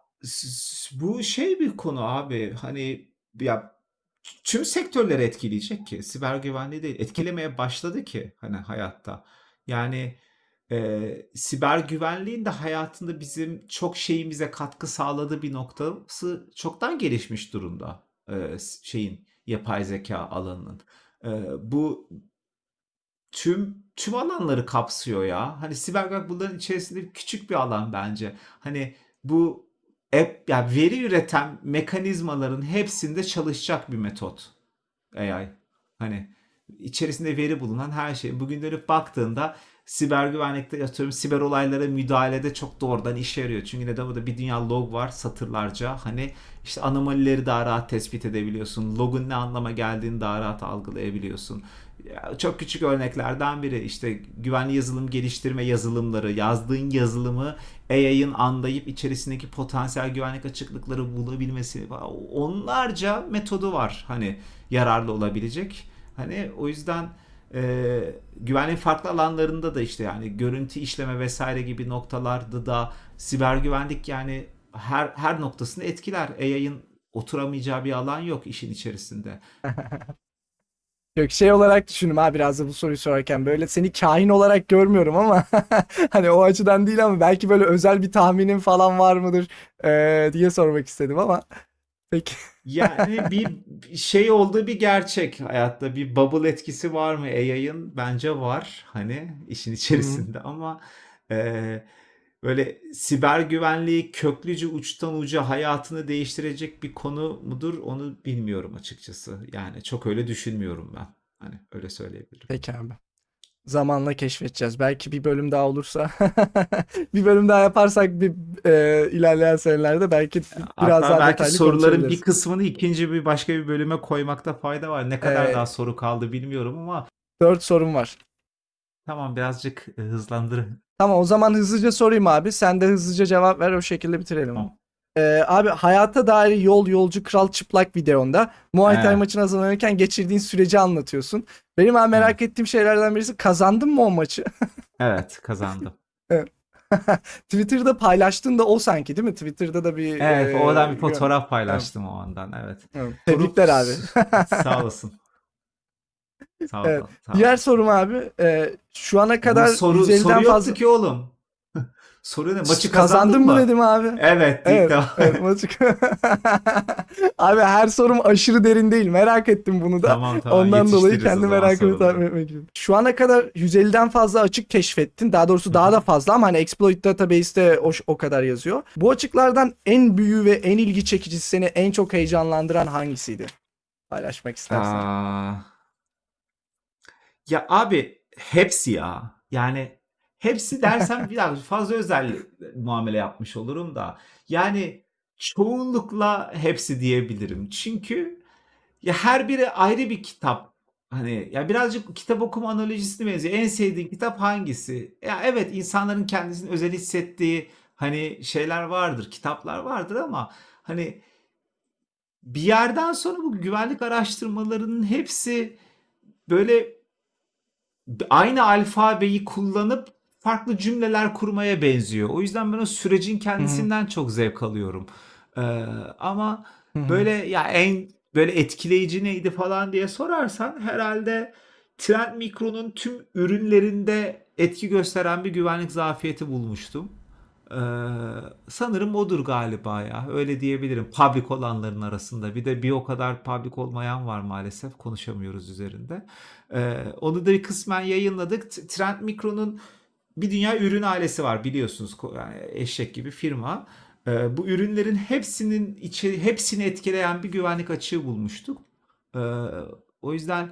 bu şey bir konu abi. Hani ya tüm sektörleri etkileyecek ki siber güvenliği değil. Etkilemeye başladı ki hani hayatta. Yani e, siber güvenliğin de hayatında bizim çok şeyimize katkı sağladığı bir noktası çoktan gelişmiş durumda. E, şeyin yapay zeka alanının. E, bu tüm tüm alanları kapsıyor ya. Hani siber güvenlik bunların içerisinde küçük bir alan bence. Hani bu app, yani veri üreten mekanizmaların hepsinde çalışacak bir metot AI. Hani içerisinde veri bulunan her şey. Bugün dönüp baktığında siber güvenlikte atıyorum siber olaylara müdahalede çok doğrudan işe yarıyor. Çünkü neden burada bir dünya log var satırlarca. Hani işte anomalileri daha rahat tespit edebiliyorsun. Logun ne anlama geldiğini daha rahat algılayabiliyorsun. Çok küçük örneklerden biri işte güvenli yazılım geliştirme yazılımları yazdığın yazılımı AI'ın anlayıp içerisindeki potansiyel güvenlik açıklıkları bulabilmesi onlarca metodu var hani yararlı olabilecek. Hani o yüzden e, güvenliğin farklı alanlarında da işte yani görüntü işleme vesaire gibi noktalarda da siber güvenlik yani her her noktasını etkiler. AI'ın oturamayacağı bir alan yok işin içerisinde. [LAUGHS] Yok şey olarak düşündüm ha biraz da bu soruyu sorarken böyle seni kahin olarak görmüyorum ama [LAUGHS] hani o açıdan değil ama belki böyle özel bir tahminin falan var mıdır eee, diye sormak istedim ama peki. [LAUGHS] Yani bir şey olduğu bir gerçek hayatta bir bubble etkisi var mı AI'ın? Bence var hani işin içerisinde ama e, böyle siber güvenliği köklüce uçtan uca hayatını değiştirecek bir konu mudur onu bilmiyorum açıkçası. Yani çok öyle düşünmüyorum ben. Hani öyle söyleyebilirim. Peki abi. Zamanla keşfedeceğiz. Belki bir bölüm daha olursa [LAUGHS] bir bölüm daha yaparsak bir eee, ilerleyen senelerde belki biraz Hatta daha belki detaylı soruların bir kısmını ikinci bir başka bir bölüme koymakta fayda var. Ne kadar Eee, daha soru kaldı bilmiyorum ama dört sorum var. tamam birazcık e, hızlandır. Tamam o zaman hızlıca sorayım abi. Sen de hızlıca cevap ver o şekilde bitirelim. Tamam. Ee, abi hayata dair yol yolcu kral çıplak videonda Muay Thai Evet. maçına hazırlanırken geçirdiğin süreci anlatıyorsun. Benim Evet. merak ettiğim şeylerden birisi kazandın mı o maçı? [LAUGHS] Evet kazandım. [LAUGHS] Twitter'da paylaştın da o sanki değil mi? Twitter'da da bir Evet, e, oradan bir fotoğraf paylaştım o andan. Evet. evet. Tebrikler abi. [LAUGHS] sağ olasın. Sağ Evet. ol, sağ Diğer ol. sorum abi e, şu ana Bu kadar soru 150'den soru fazla ki oğlum. [LAUGHS] Soru ne? Maçı kazandın kazandın mı mı? dedim abi. Evet, Evet, defa. evet maçı [LAUGHS] Abi her sorum aşırı derin değil. Merak ettim bunu da. Tamam tamam Ondan dolayı kendi merakımı tatmin soruları. etmek için. Şu ana kadar 150'den fazla açık keşfettin. Daha doğrusu Hı daha da fazla ama hani exploit database'te o, o kadar yazıyor. Bu açıklardan en büyüğü ve en ilgi çekicisi seni en çok heyecanlandıran hangisiydi? Paylaşmak istersen. Aa, ya abi hepsi ya. Yani hepsi dersem biraz fazla özel muamele yapmış olurum da. Yani çoğunlukla hepsi diyebilirim. Çünkü ya her biri ayrı bir kitap. Hani ya birazcık kitap okuma analojisine benziyor. En sevdiğin kitap hangisi? Ya evet insanların kendisini özel hissettiği hani şeyler vardır, kitaplar vardır ama hani bir yerden sonra bu güvenlik araştırmalarının hepsi böyle aynı alfabeyi kullanıp farklı cümleler kurmaya benziyor. O yüzden ben o sürecin kendisinden çok zevk alıyorum. Ee, ama Hı hı. böyle ya en böyle etkileyici neydi falan diye sorarsan herhalde Trend Micro'nun tüm ürünlerinde etki gösteren bir güvenlik zafiyeti bulmuştum. Ee, sanırım odur galiba ya. Öyle diyebilirim. Public olanların arasında. Bir de bir o kadar public olmayan var maalesef. Konuşamıyoruz üzerinde. Ee, onu da kısmen yayınladık. Trend Micro'nun bir dünya ürün ailesi var biliyorsunuz. Yani eşek gibi firma. Ee, bu ürünlerin hepsinin içi, hepsini etkileyen bir güvenlik açığı bulmuştuk. Ee, o yüzden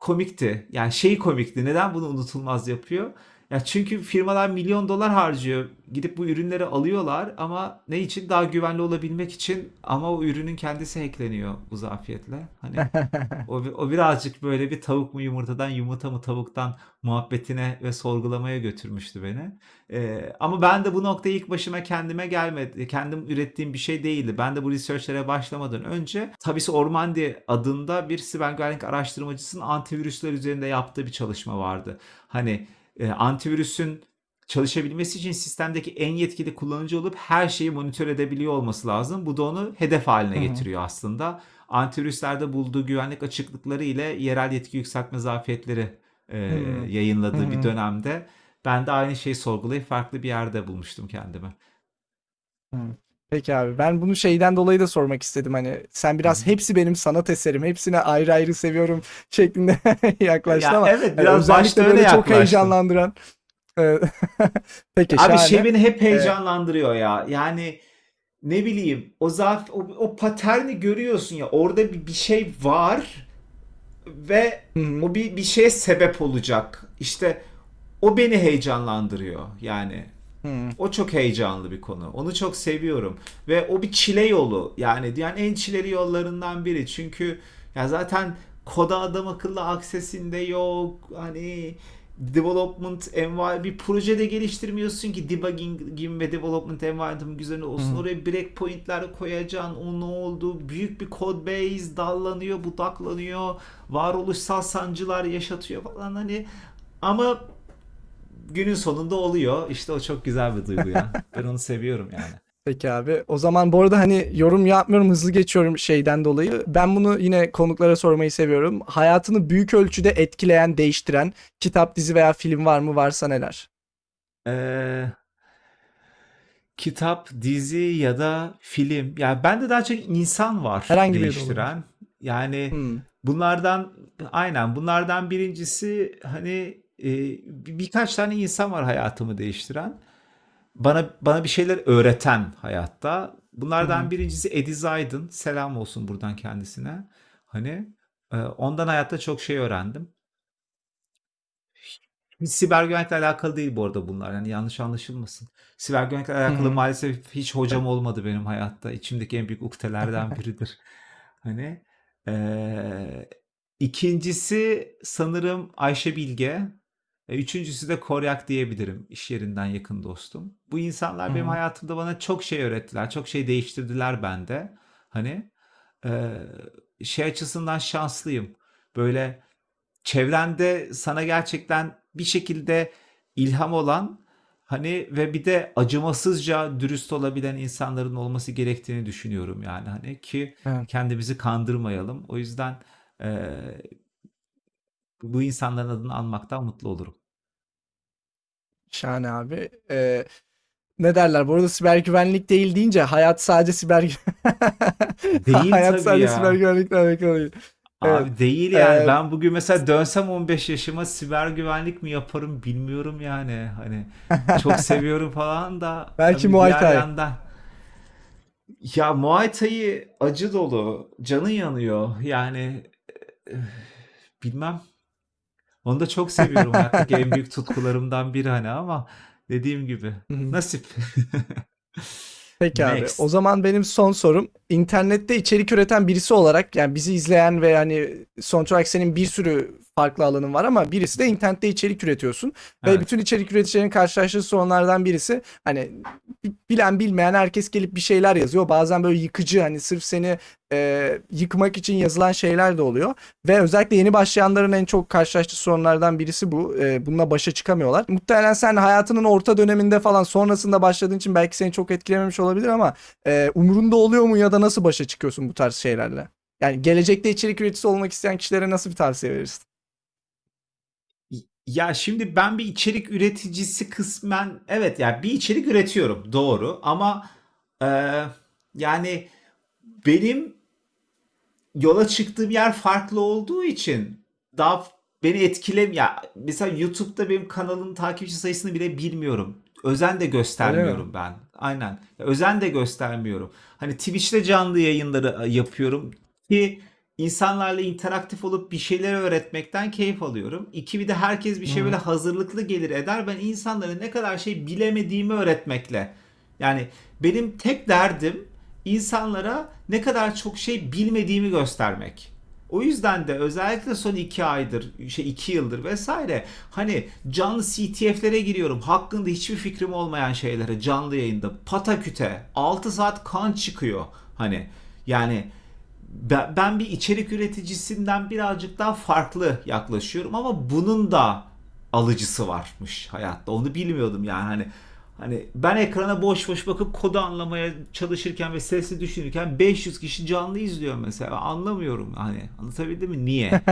komikti. Yani şey komikti. Neden bunu unutulmaz yapıyor? Ya çünkü firmalar milyon dolar harcıyor. Gidip bu ürünleri alıyorlar ama ne için? Daha güvenli olabilmek için ama o ürünün kendisi hackleniyor bu zafiyetle. Hani [LAUGHS] o, o birazcık böyle bir tavuk mu yumurtadan yumurta mı tavuktan muhabbetine ve sorgulamaya götürmüştü beni. Ee, ama ben de bu noktaya ilk başıma kendime gelmedi. Kendim ürettiğim bir şey değildi. Ben de bu researchlere başlamadan önce Tabis Ormandi adında bir siber güvenlik araştırmacısının antivirüsler üzerinde yaptığı bir çalışma vardı. Hani e, antivirüsün çalışabilmesi için sistemdeki en yetkili kullanıcı olup her şeyi monitör edebiliyor olması lazım. Bu da onu hedef haline Hı hı. getiriyor aslında. Antivirüslerde bulduğu güvenlik açıklıkları ile yerel yetki yükseltme zafiyetleri e, yayınladığı bir Hı hı. dönemde ben de aynı şeyi sorgulayıp farklı bir yerde bulmuştum kendimi. Hı. Peki abi ben bunu şeyden dolayı da sormak istedim hani sen biraz hepsi benim sanat eserim hepsine ayrı ayrı seviyorum [LAUGHS] şeklinde [LAUGHS] yaklaştın Ya ama evet hani biraz başta özellikle öyle böyle çok yaklaştım. heyecanlandıran Evet. [LAUGHS] Peki Abi şey şahane. beni hep Ee, heyecanlandırıyor ya. Yani ne bileyim o zaf o, o paterni görüyorsun ya orada bir, bir şey var ve hı hı. o bir bir şeye sebep olacak. İşte o beni heyecanlandırıyor yani. Hı. O çok heyecanlı bir konu. Onu çok seviyorum. Ve o bir çile yolu. Yani dünyanın en çileli yollarından biri. Çünkü ya zaten koda adam akıllı aksesinde yok. Hani development environment bir projede geliştirmiyorsun ki debugging ve development environment güzel olsun. Hı. Oraya breakpoint'ler koyacaksın. O ne oldu? Büyük bir code base dallanıyor, budaklanıyor. Varoluşsal sancılar yaşatıyor falan hani ama günün sonunda oluyor. İşte o çok güzel bir duygu ya. [LAUGHS] Ben onu seviyorum yani. Peki abi. O zaman bu arada hani yorum yapmıyorum hızlı geçiyorum şeyden dolayı. Ben bunu yine konuklara sormayı seviyorum. Hayatını büyük ölçüde etkileyen, değiştiren kitap, dizi veya film var mı? Varsa neler? Ee, kitap, dizi ya da film. Yani bende daha çok insan var Herhangi değiştiren. Yani Hmm. bunlardan aynen bunlardan birincisi hani e, bir- birkaç tane insan var hayatımı değiştiren. Bana bana bir şeyler öğreten hayatta. Bunlardan Hı. birincisi Eddie Zayden. Selam olsun buradan kendisine. Hani e, ondan hayatta çok şey öğrendim. Hiç siber güvenlikle alakalı değil bu arada bunlar. Yani yanlış anlaşılmasın. Siber güvenlikle alakalı hı. maalesef hiç hocam olmadı benim hayatta. İçimdeki en büyük ukdelerden [LAUGHS] biridir. Hani eee, ikincisi sanırım Ayşe Bilge. E, Üçüncüsü de Koryak diyebilirim. İş yerinden yakın dostum. Bu insanlar benim hayatımda bana çok şey öğrettiler. Çok şey değiştirdiler bende. Hani eee, şey açısından şanslıyım. Böyle çevrende sana gerçekten bir şekilde ilham olan hani ve bir de acımasızca dürüst olabilen insanların olması gerektiğini düşünüyorum yani hani ki Evet. kendimizi kandırmayalım. O yüzden eee, bu insanların adını anmaktan mutlu olurum. Şahane abi. Ee, ne derler? Bu arada siber güvenlik değil deyince hayat sadece siber [LAUGHS] Değil hayat tabii sadece siber ya. güvenlikle alakalı değil. Evet. Abi değil yani Ee, ben bugün mesela dönsem 15 yaşıma siber güvenlik mi yaparım bilmiyorum yani hani çok [LAUGHS] seviyorum falan da belki tabii Muay diğer Thai. yandan ya Muay Thai acı dolu canın yanıyor yani eh, bilmem onu da çok seviyorum hayattaki en büyük tutkularımdan biri hani ama dediğim gibi nasip [LAUGHS] Peki abi. next O zaman benim son sorum internette içerik üreten birisi olarak yani bizi izleyen ve yani sonuç olarak senin bir sürü farklı alanın var ama birisi de internette içerik üretiyorsun ve evet bütün içerik üreticilerin karşılaştığı sorunlardan birisi hani bi- bilen bilmeyen herkes gelip bir şeyler yazıyor. Bazen böyle yıkıcı hani sırf seni e, yıkmak için yazılan şeyler de oluyor ve özellikle yeni başlayanların en çok karşılaştığı sorunlardan birisi bu. E, bununla başa çıkamıyorlar. Muhtemelen sen hayatının orta döneminde falan sonrasında başladığın için belki seni çok etkilememiş olabilir ama e, umurunda oluyor mu ya da nasıl başa çıkıyorsun bu tarz şeylerle? Yani gelecekte içerik üreticisi olmak isteyen kişilere nasıl bir tavsiye verirsin? Ya şimdi ben bir içerik üreticisi kısmen evet yani bir içerik üretiyorum doğru ama e, yani benim yola çıktığım yer farklı olduğu için daha beni etkilem ya mesela YouTube'da benim kanalın takipçi sayısını bile bilmiyorum. Özen de göstermiyorum ben. Aynen. Özen de göstermiyorum. Hani Twitch'te canlı yayınları e, yapıyorum ki insanlarla interaktif olup bir şeyler öğretmekten keyif alıyorum. İki bir de herkes bir şey böyle hazırlıklı gelir eder. Ben insanlara ne kadar şey bilemediğimi öğretmekle. Yani benim tek derdim insanlara ne kadar çok şey bilmediğimi göstermek. O yüzden de özellikle son iki aydır, şey iki yıldır vesaire hani canlı CTF'lere giriyorum. Hakkında hiçbir fikrim olmayan şeylere canlı yayında pataküte 6 saat kan çıkıyor. Hani yani ben bir içerik üreticisinden birazcık daha farklı yaklaşıyorum ama bunun da alıcısı varmış hayatta. Onu bilmiyordum yani hani hani ben ekrana boş boş bakıp kodu anlamaya çalışırken ve sesli düşünürken 500 kişi canlı izliyor mesela. Anlamıyorum hani. Anlatabildim mi? Niye?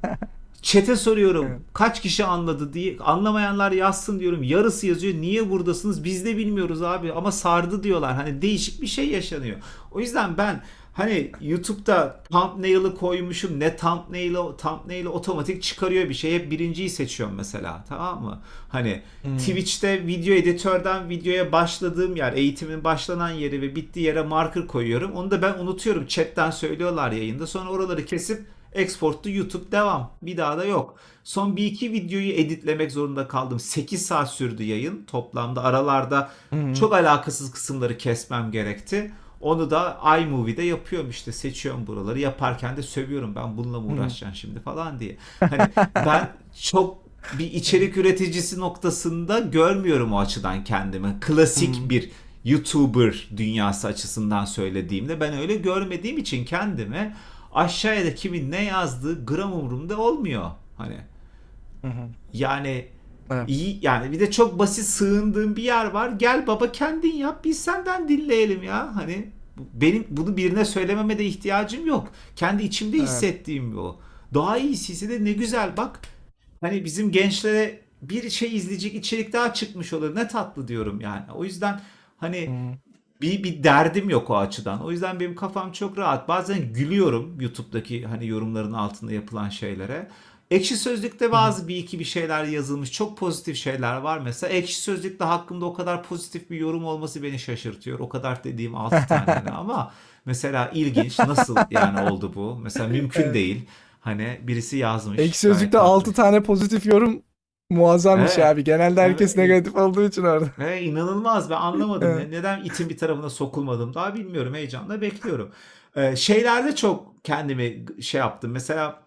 [LAUGHS] Çete soruyorum. Evet. kaç kişi anladı diye. Anlamayanlar yazsın diyorum. Yarısı yazıyor. Niye buradasınız? Biz de bilmiyoruz abi. Ama sardı diyorlar. Hani değişik bir şey yaşanıyor. O yüzden ben hani YouTube'da thumbnail'ı koymuşum ne thumbnail'ı thumbnail'ı otomatik çıkarıyor bir şey hep birinciyi seçiyorum mesela tamam mı hani Hmm. Twitch'te video editörden videoya başladığım yer eğitimin başlanan yeri ve bittiği yere marker koyuyorum onu da ben unutuyorum chatten söylüyorlar yayında sonra oraları kesip Export to YouTube devam. Bir daha da yok. Son bir iki videoyu editlemek zorunda kaldım. 8 saat sürdü yayın. Toplamda aralarda Hı hı. çok alakasız kısımları kesmem gerekti. Onu da iMovie'de yapıyorum işte. Seçiyorum buraları. Yaparken de sövüyorum ben bununla mı uğraşacağım şimdi falan diye. Hani ben çok bir içerik üreticisi noktasında görmüyorum o açıdan kendimi. Klasik bir YouTuber dünyası açısından söylediğimde ben öyle görmediğim için kendimi aşağıya da kimin ne yazdığı gram umurumda olmuyor. Hani yani Evet. iyi yani bir de çok basit sığındığım bir yer var. Gel baba kendin yap biz senden dinleyelim ya. Hani benim bunu birine söylememe de ihtiyacım yok. Kendi içimde Evet. hissettiğim bu. Daha iyisi de ne güzel bak. Hani bizim gençlere bir şey izleyecek içerik daha çıkmış olur. Ne tatlı diyorum yani. O yüzden hani bir bir derdim yok o açıdan. O yüzden benim kafam çok rahat. Bazen gülüyorum YouTube'daki hani yorumların altında yapılan şeylere. Ekşi Sözlük'te bazı bir iki bir şeyler yazılmış. Çok pozitif şeyler var. Mesela Ekşi Sözlük'te hakkımda o kadar pozitif bir yorum olması beni şaşırtıyor. O kadar dediğim 6 [LAUGHS] tane ama mesela ilginç. Nasıl yani oldu bu? Mesela mümkün değil. Hani birisi yazmış. Ek sözlükte Gayet 6 haklı. tane pozitif yorum muazzammış Evet. abi. Genelde herkes Evet. negatif olduğu için orada. Ve inanılmaz ben anlamadım. Evet. Ne- Neden itin bir tarafına sokulmadım daha bilmiyorum. Heyecanla bekliyorum. Ee, şeylerde çok kendimi şey yaptım. Mesela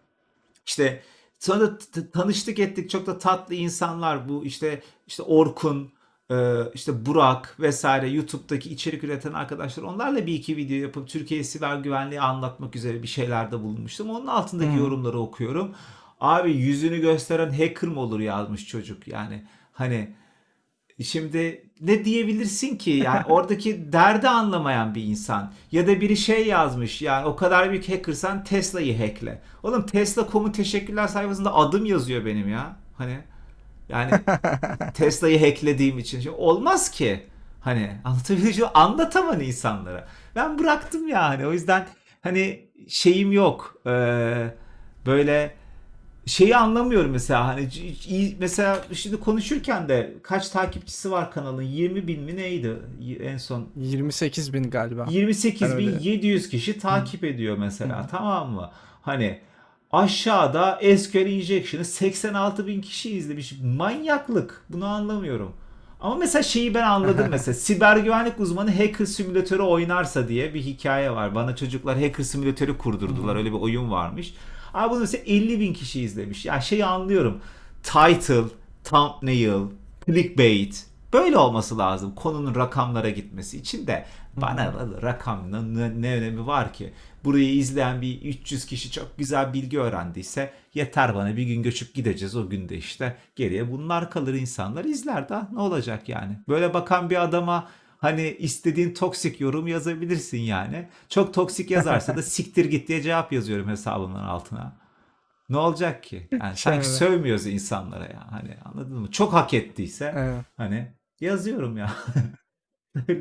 işte sonra tanıştık ettik çok da tatlı insanlar bu işte işte Orkun e, işte Burak vesaire YouTube'daki içerik üreten arkadaşlar onlarla bir iki video yapıp Türkiye siber güvenliği anlatmak üzere bir şeylerde bulunmuştum. Onun altındaki Hı. yorumları okuyorum. Abi yüzünü gösteren hacker mı olur yazmış çocuk yani hani Şimdi ne diyebilirsin ki yani [LAUGHS] oradaki derdi anlamayan bir insan ya da biri şey yazmış yani o kadar büyük hackersan Tesla'yı hackle. Oğlum Tesla.com'un teşekkürler sayfasında adım yazıyor benim ya. Hani yani [LAUGHS] Tesla'yı hacklediğim için Şimdi olmaz ki. Hani anlatabiliyor muyum? Anlatamam insanlara. Ben bıraktım yani o yüzden hani şeyim yok. Ee, böyle şeyi anlamıyorum mesela hani iyi- mesela şimdi konuşurken de kaç takipçisi var kanalın 20 bin mi neydi en son 28 bin galiba. 28.700 kişi takip ediyor mesela tamam mı hani aşağıda SQL Injection'ı 86 bin kişi izlemiş manyaklık bunu anlamıyorum ama mesela şeyi ben anladım [LAUGHS] mesela siber güvenlik uzmanı hacker simülatörü oynarsa diye bir hikaye var. Bana çocuklar hacker simülatörü kurdurdular. Öyle bir oyun varmış. Abi bunu mesela 50 bin kişi izlemiş. Ya şeyi anlıyorum. Title, thumbnail, clickbait. Böyle olması lazım. Konunun rakamlara gitmesi için de bana rakam ne, ne önemi var ki? Burayı izleyen bir 300 kişi çok güzel bilgi öğrendiyse yeter bana bir gün göçüp gideceğiz o günde işte geriye bunlar kalır insanlar izler daha ne olacak yani. Böyle bakan bir adama hani istediğin toksik yorum yazabilirsin yani. Çok toksik yazarsa da [LAUGHS] siktir git diye cevap yazıyorum hesabımın altına. Ne olacak ki? Yani sanki sövmüyoruz insanlara ya. Hani anladın mı? Çok hak ettiyse Evet. hani yazıyorum ya. [LAUGHS]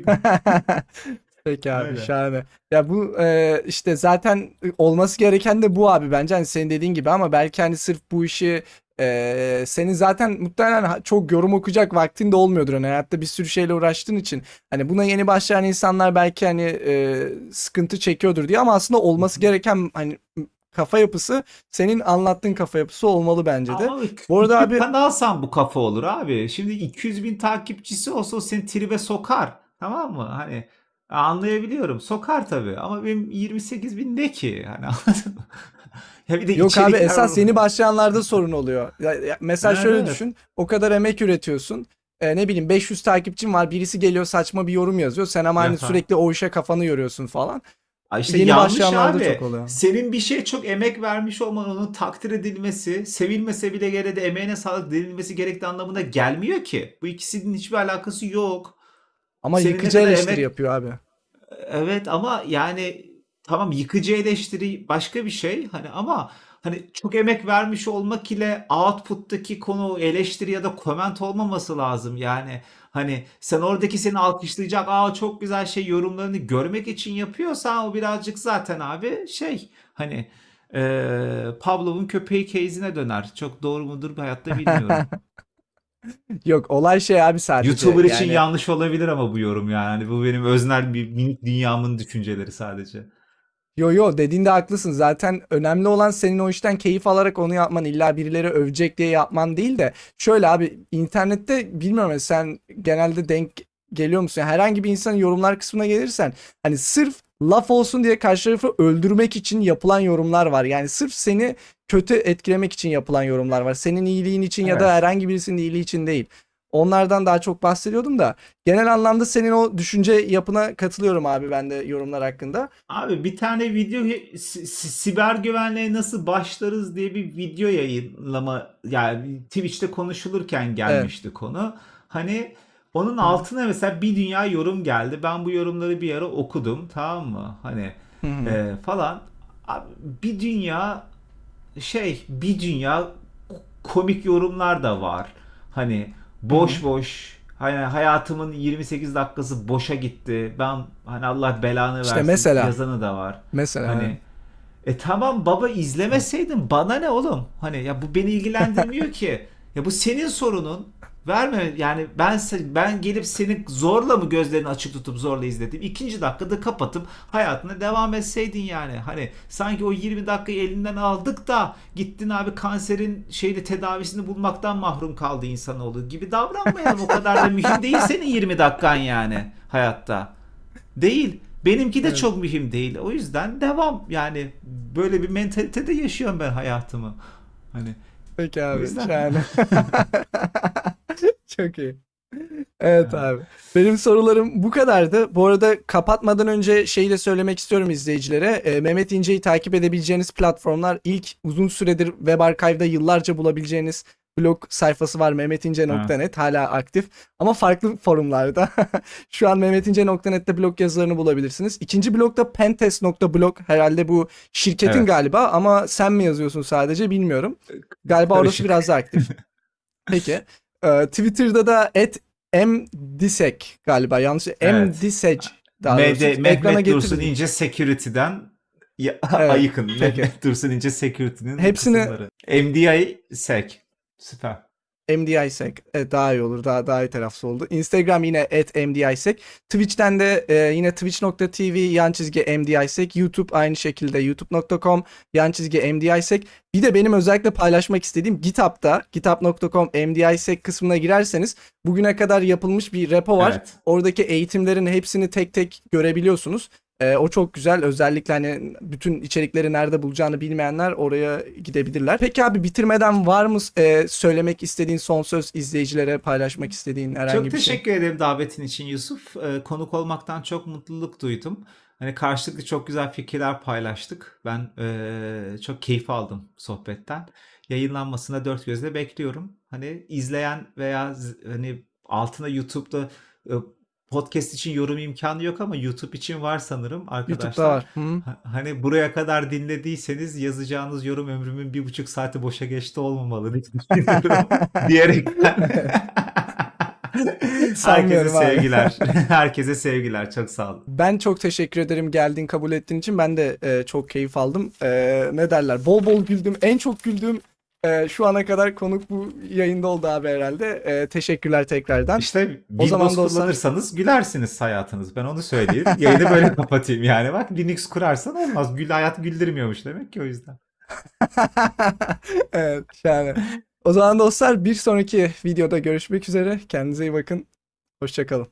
Peki abi Öyle. şahane. Ya bu e, işte zaten olması gereken de bu abi bence hani senin dediğin gibi ama belki hani sırf bu işi e, senin zaten muhtemelen çok yorum okuyacak vaktin de olmuyordur. Hani hayatta bir sürü şeyle uğraştığın için hani buna yeni başlayan insanlar belki hani e, sıkıntı çekiyordur diye ama aslında olması gereken hani kafa yapısı senin anlattığın kafa yapısı olmalı bence de. Ama Bu arada abi- kanalsan bu kafa olur abi. Şimdi 200 bin takipçisi olsa seni tribe sokar. Tamam mı? Hani anlayabiliyorum. Sokar tabii. Ama benim 28 bin ne ki? Hani? [LAUGHS] [LAUGHS] Ya bir de Yok abi esas yeni başlayanlarda sorun oluyor. Ya- ya mesela Evet, şöyle evet. düşün. O kadar emek üretiyorsun. E, ne bileyim 500 takipçin var. Birisi geliyor saçma bir yorum yazıyor. Sen ama hani sürekli o işe kafanı yoruyorsun falan. Ay işte Yeni yanlış başlayanlarda abi. çok oluyor. Senin bir şeye çok emek vermiş olman, onun takdir edilmesi, sevilmese bile gene de emeğine sağlık denilmesi gerektiği anlamına gelmiyor ki. Bu ikisinin hiçbir alakası yok. Ama Senin yıkıcı eleştiri emek- yapıyor abi. Evet ama yani tamam yıkıcı eleştiri başka bir şey hani ama hani çok emek vermiş olmak ile output'taki konu eleştiri ya da comment olmaması lazım yani hani sen oradaki seni alkışlayacak aa çok güzel şey yorumlarını görmek için yapıyorsan o birazcık zaten abi şey hani eee Pavlov'un köpeği case'ine döner çok doğru mudur hayatta bilmiyorum. [LAUGHS] Yok olay şey abi sadece. YouTuber için yani- yanlış olabilir ama bu yorum yani Hani bu benim öznel bir minik dünyamın düşünceleri sadece. Yo yo dediğinde haklısın. Zaten önemli olan senin o işten keyif alarak onu yapman. İlla birileri övecek diye yapman değil de. Şöyle abi internette bilmiyorum ya, sen genelde denk geliyor musun? Yani herhangi bir insanın yorumlar kısmına gelirsen hani sırf laf olsun diye karşı tarafı öldürmek için yapılan yorumlar var. Yani sırf seni kötü etkilemek için yapılan yorumlar var. Senin iyiliğin için ya da Evet. herhangi birisinin iyiliği için değil. Onlardan daha çok bahsediyordum da genel anlamda senin o düşünce yapına katılıyorum abi ben de yorumlar hakkında. Abi bir tane video si- si- siber güvenliğe nasıl başlarız diye bir video yayınlama yani Twitch'te konuşulurken gelmişti konu. Hani onun altına mesela bir dünya yorum geldi. Ben bu yorumları bir ara okudum tamam mı? Hani e, falan. Abi bir dünya şey bir dünya komik yorumlar da var. Hani boş boş hani hayatımın 28 dakikası boşa gitti. Ben hani Allah belanı İşte versin mesela. yazanı da var. Mesela Hani e tamam baba izlemeseydin bana ne oğlum? Hani ya bu beni ilgilendirmiyor [LAUGHS] ki. Ya bu senin sorunun. Verme yani ben ben gelip seni zorla mı gözlerini açık tutup zorla izledim. İkinci dakikada kapatıp hayatına devam etseydin yani. Hani sanki o 20 dakikayı elinden aldık da gittin abi kanserin şeyde tedavisini bulmaktan mahrum kaldı insanoğlu gibi davranmayalım. O kadar da mühim değil senin 20 dakikan yani hayatta. Değil. Benimki de Evet. çok mühim değil. O yüzden devam. Yani böyle bir mentalitede yaşıyorum ben hayatımı. Hani Peki abi. Şahane. [LAUGHS] Çok iyi. Evet Evet. abi. Benim sorularım bu kadardı. Bu arada kapatmadan önce şeyi de söylemek istiyorum izleyicilere. Ee, Mehmet İnce'yi takip edebileceğiniz platformlar ilk uzun süredir Web Archive'da yıllarca bulabileceğiniz blog sayfası var mehmetince.net hala aktif ama farklı forumlarda. [LAUGHS] Şu an mehmetince.net'te blog yazılarını bulabilirsiniz. İkinci blogda pentest.blog herhalde bu şirketin Evet. galiba ama sen mi yazıyorsun sadece bilmiyorum. Galiba orası Karışık. biraz daha aktif. [LAUGHS] Peki. Ee, Twitter'da da @mdisek galiba yanlış Evet. mdisec daha doğrusu. MD, Ekrana Mehmet. Dursun İnce Security'den ya, [LAUGHS] Evet, ayıkın. peki. Mehmet Dursun İnce Security'nin Hepsini- kısımları. MDI Sec. Süper. MDIsec. Evet, daha iyi olur. Daha daha iyi telaffuz oldu. Instagram yine @mdisec. Twitch'ten de e, yine twitch.tv yan çizgi mdisec. YouTube aynı şekilde youtube.com yan çizgi mdisec. Bir de benim özellikle paylaşmak istediğim GitHub'da github.com mdisec kısmına girerseniz bugüne kadar yapılmış bir repo var. Evet. Oradaki eğitimlerin hepsini tek tek görebiliyorsunuz. Ee, o çok güzel. Özellikle hani bütün içerikleri nerede bulacağını bilmeyenler oraya gidebilirler. Peki abi bitirmeden var mı e, söylemek istediğin son söz izleyicilere paylaşmak istediğin herhangi Çok bir şey? teşekkür ederim davetin için Yusuf. Ee, konuk olmaktan çok mutluluk duydum. Hani karşılıklı çok güzel fikirler paylaştık. Ben eee, çok keyif aldım sohbetten. Yayınlanmasına dört gözle bekliyorum. Hani izleyen veya hani altına YouTube'da e, podcast için yorum imkanı yok ama YouTube için var sanırım arkadaşlar. YouTube'da var. Hı. Ha- Hani buraya kadar dinlediyseniz yazacağınız yorum ömrümün bir buçuk saati boşa geçti olmamalı diye düşünüyorum [LAUGHS] diyerekten. [LAUGHS] Herkese sevgiler. [LAUGHS] Herkese sevgiler. Çok sağ olun. Ben çok teşekkür ederim geldiğin kabul ettiğin için. Ben de e, çok keyif aldım. E, ne derler? Bol bol güldüm. En çok güldüğüm e, şu ana kadar konuk bu yayında oldu abi herhalde. E, teşekkürler tekrardan. İşte O zaman dostlar- kullanırsanız gülersiniz hayatınız. Ben onu söyleyeyim. [LAUGHS] Yayını böyle kapatayım yani. Bak Linux kurarsan olmaz. Gül hayat güldürmüyormuş demek ki o yüzden. [LAUGHS] evet, şahane. O zaman dostlar bir sonraki videoda görüşmek üzere. Kendinize iyi bakın. Hoşçakalın.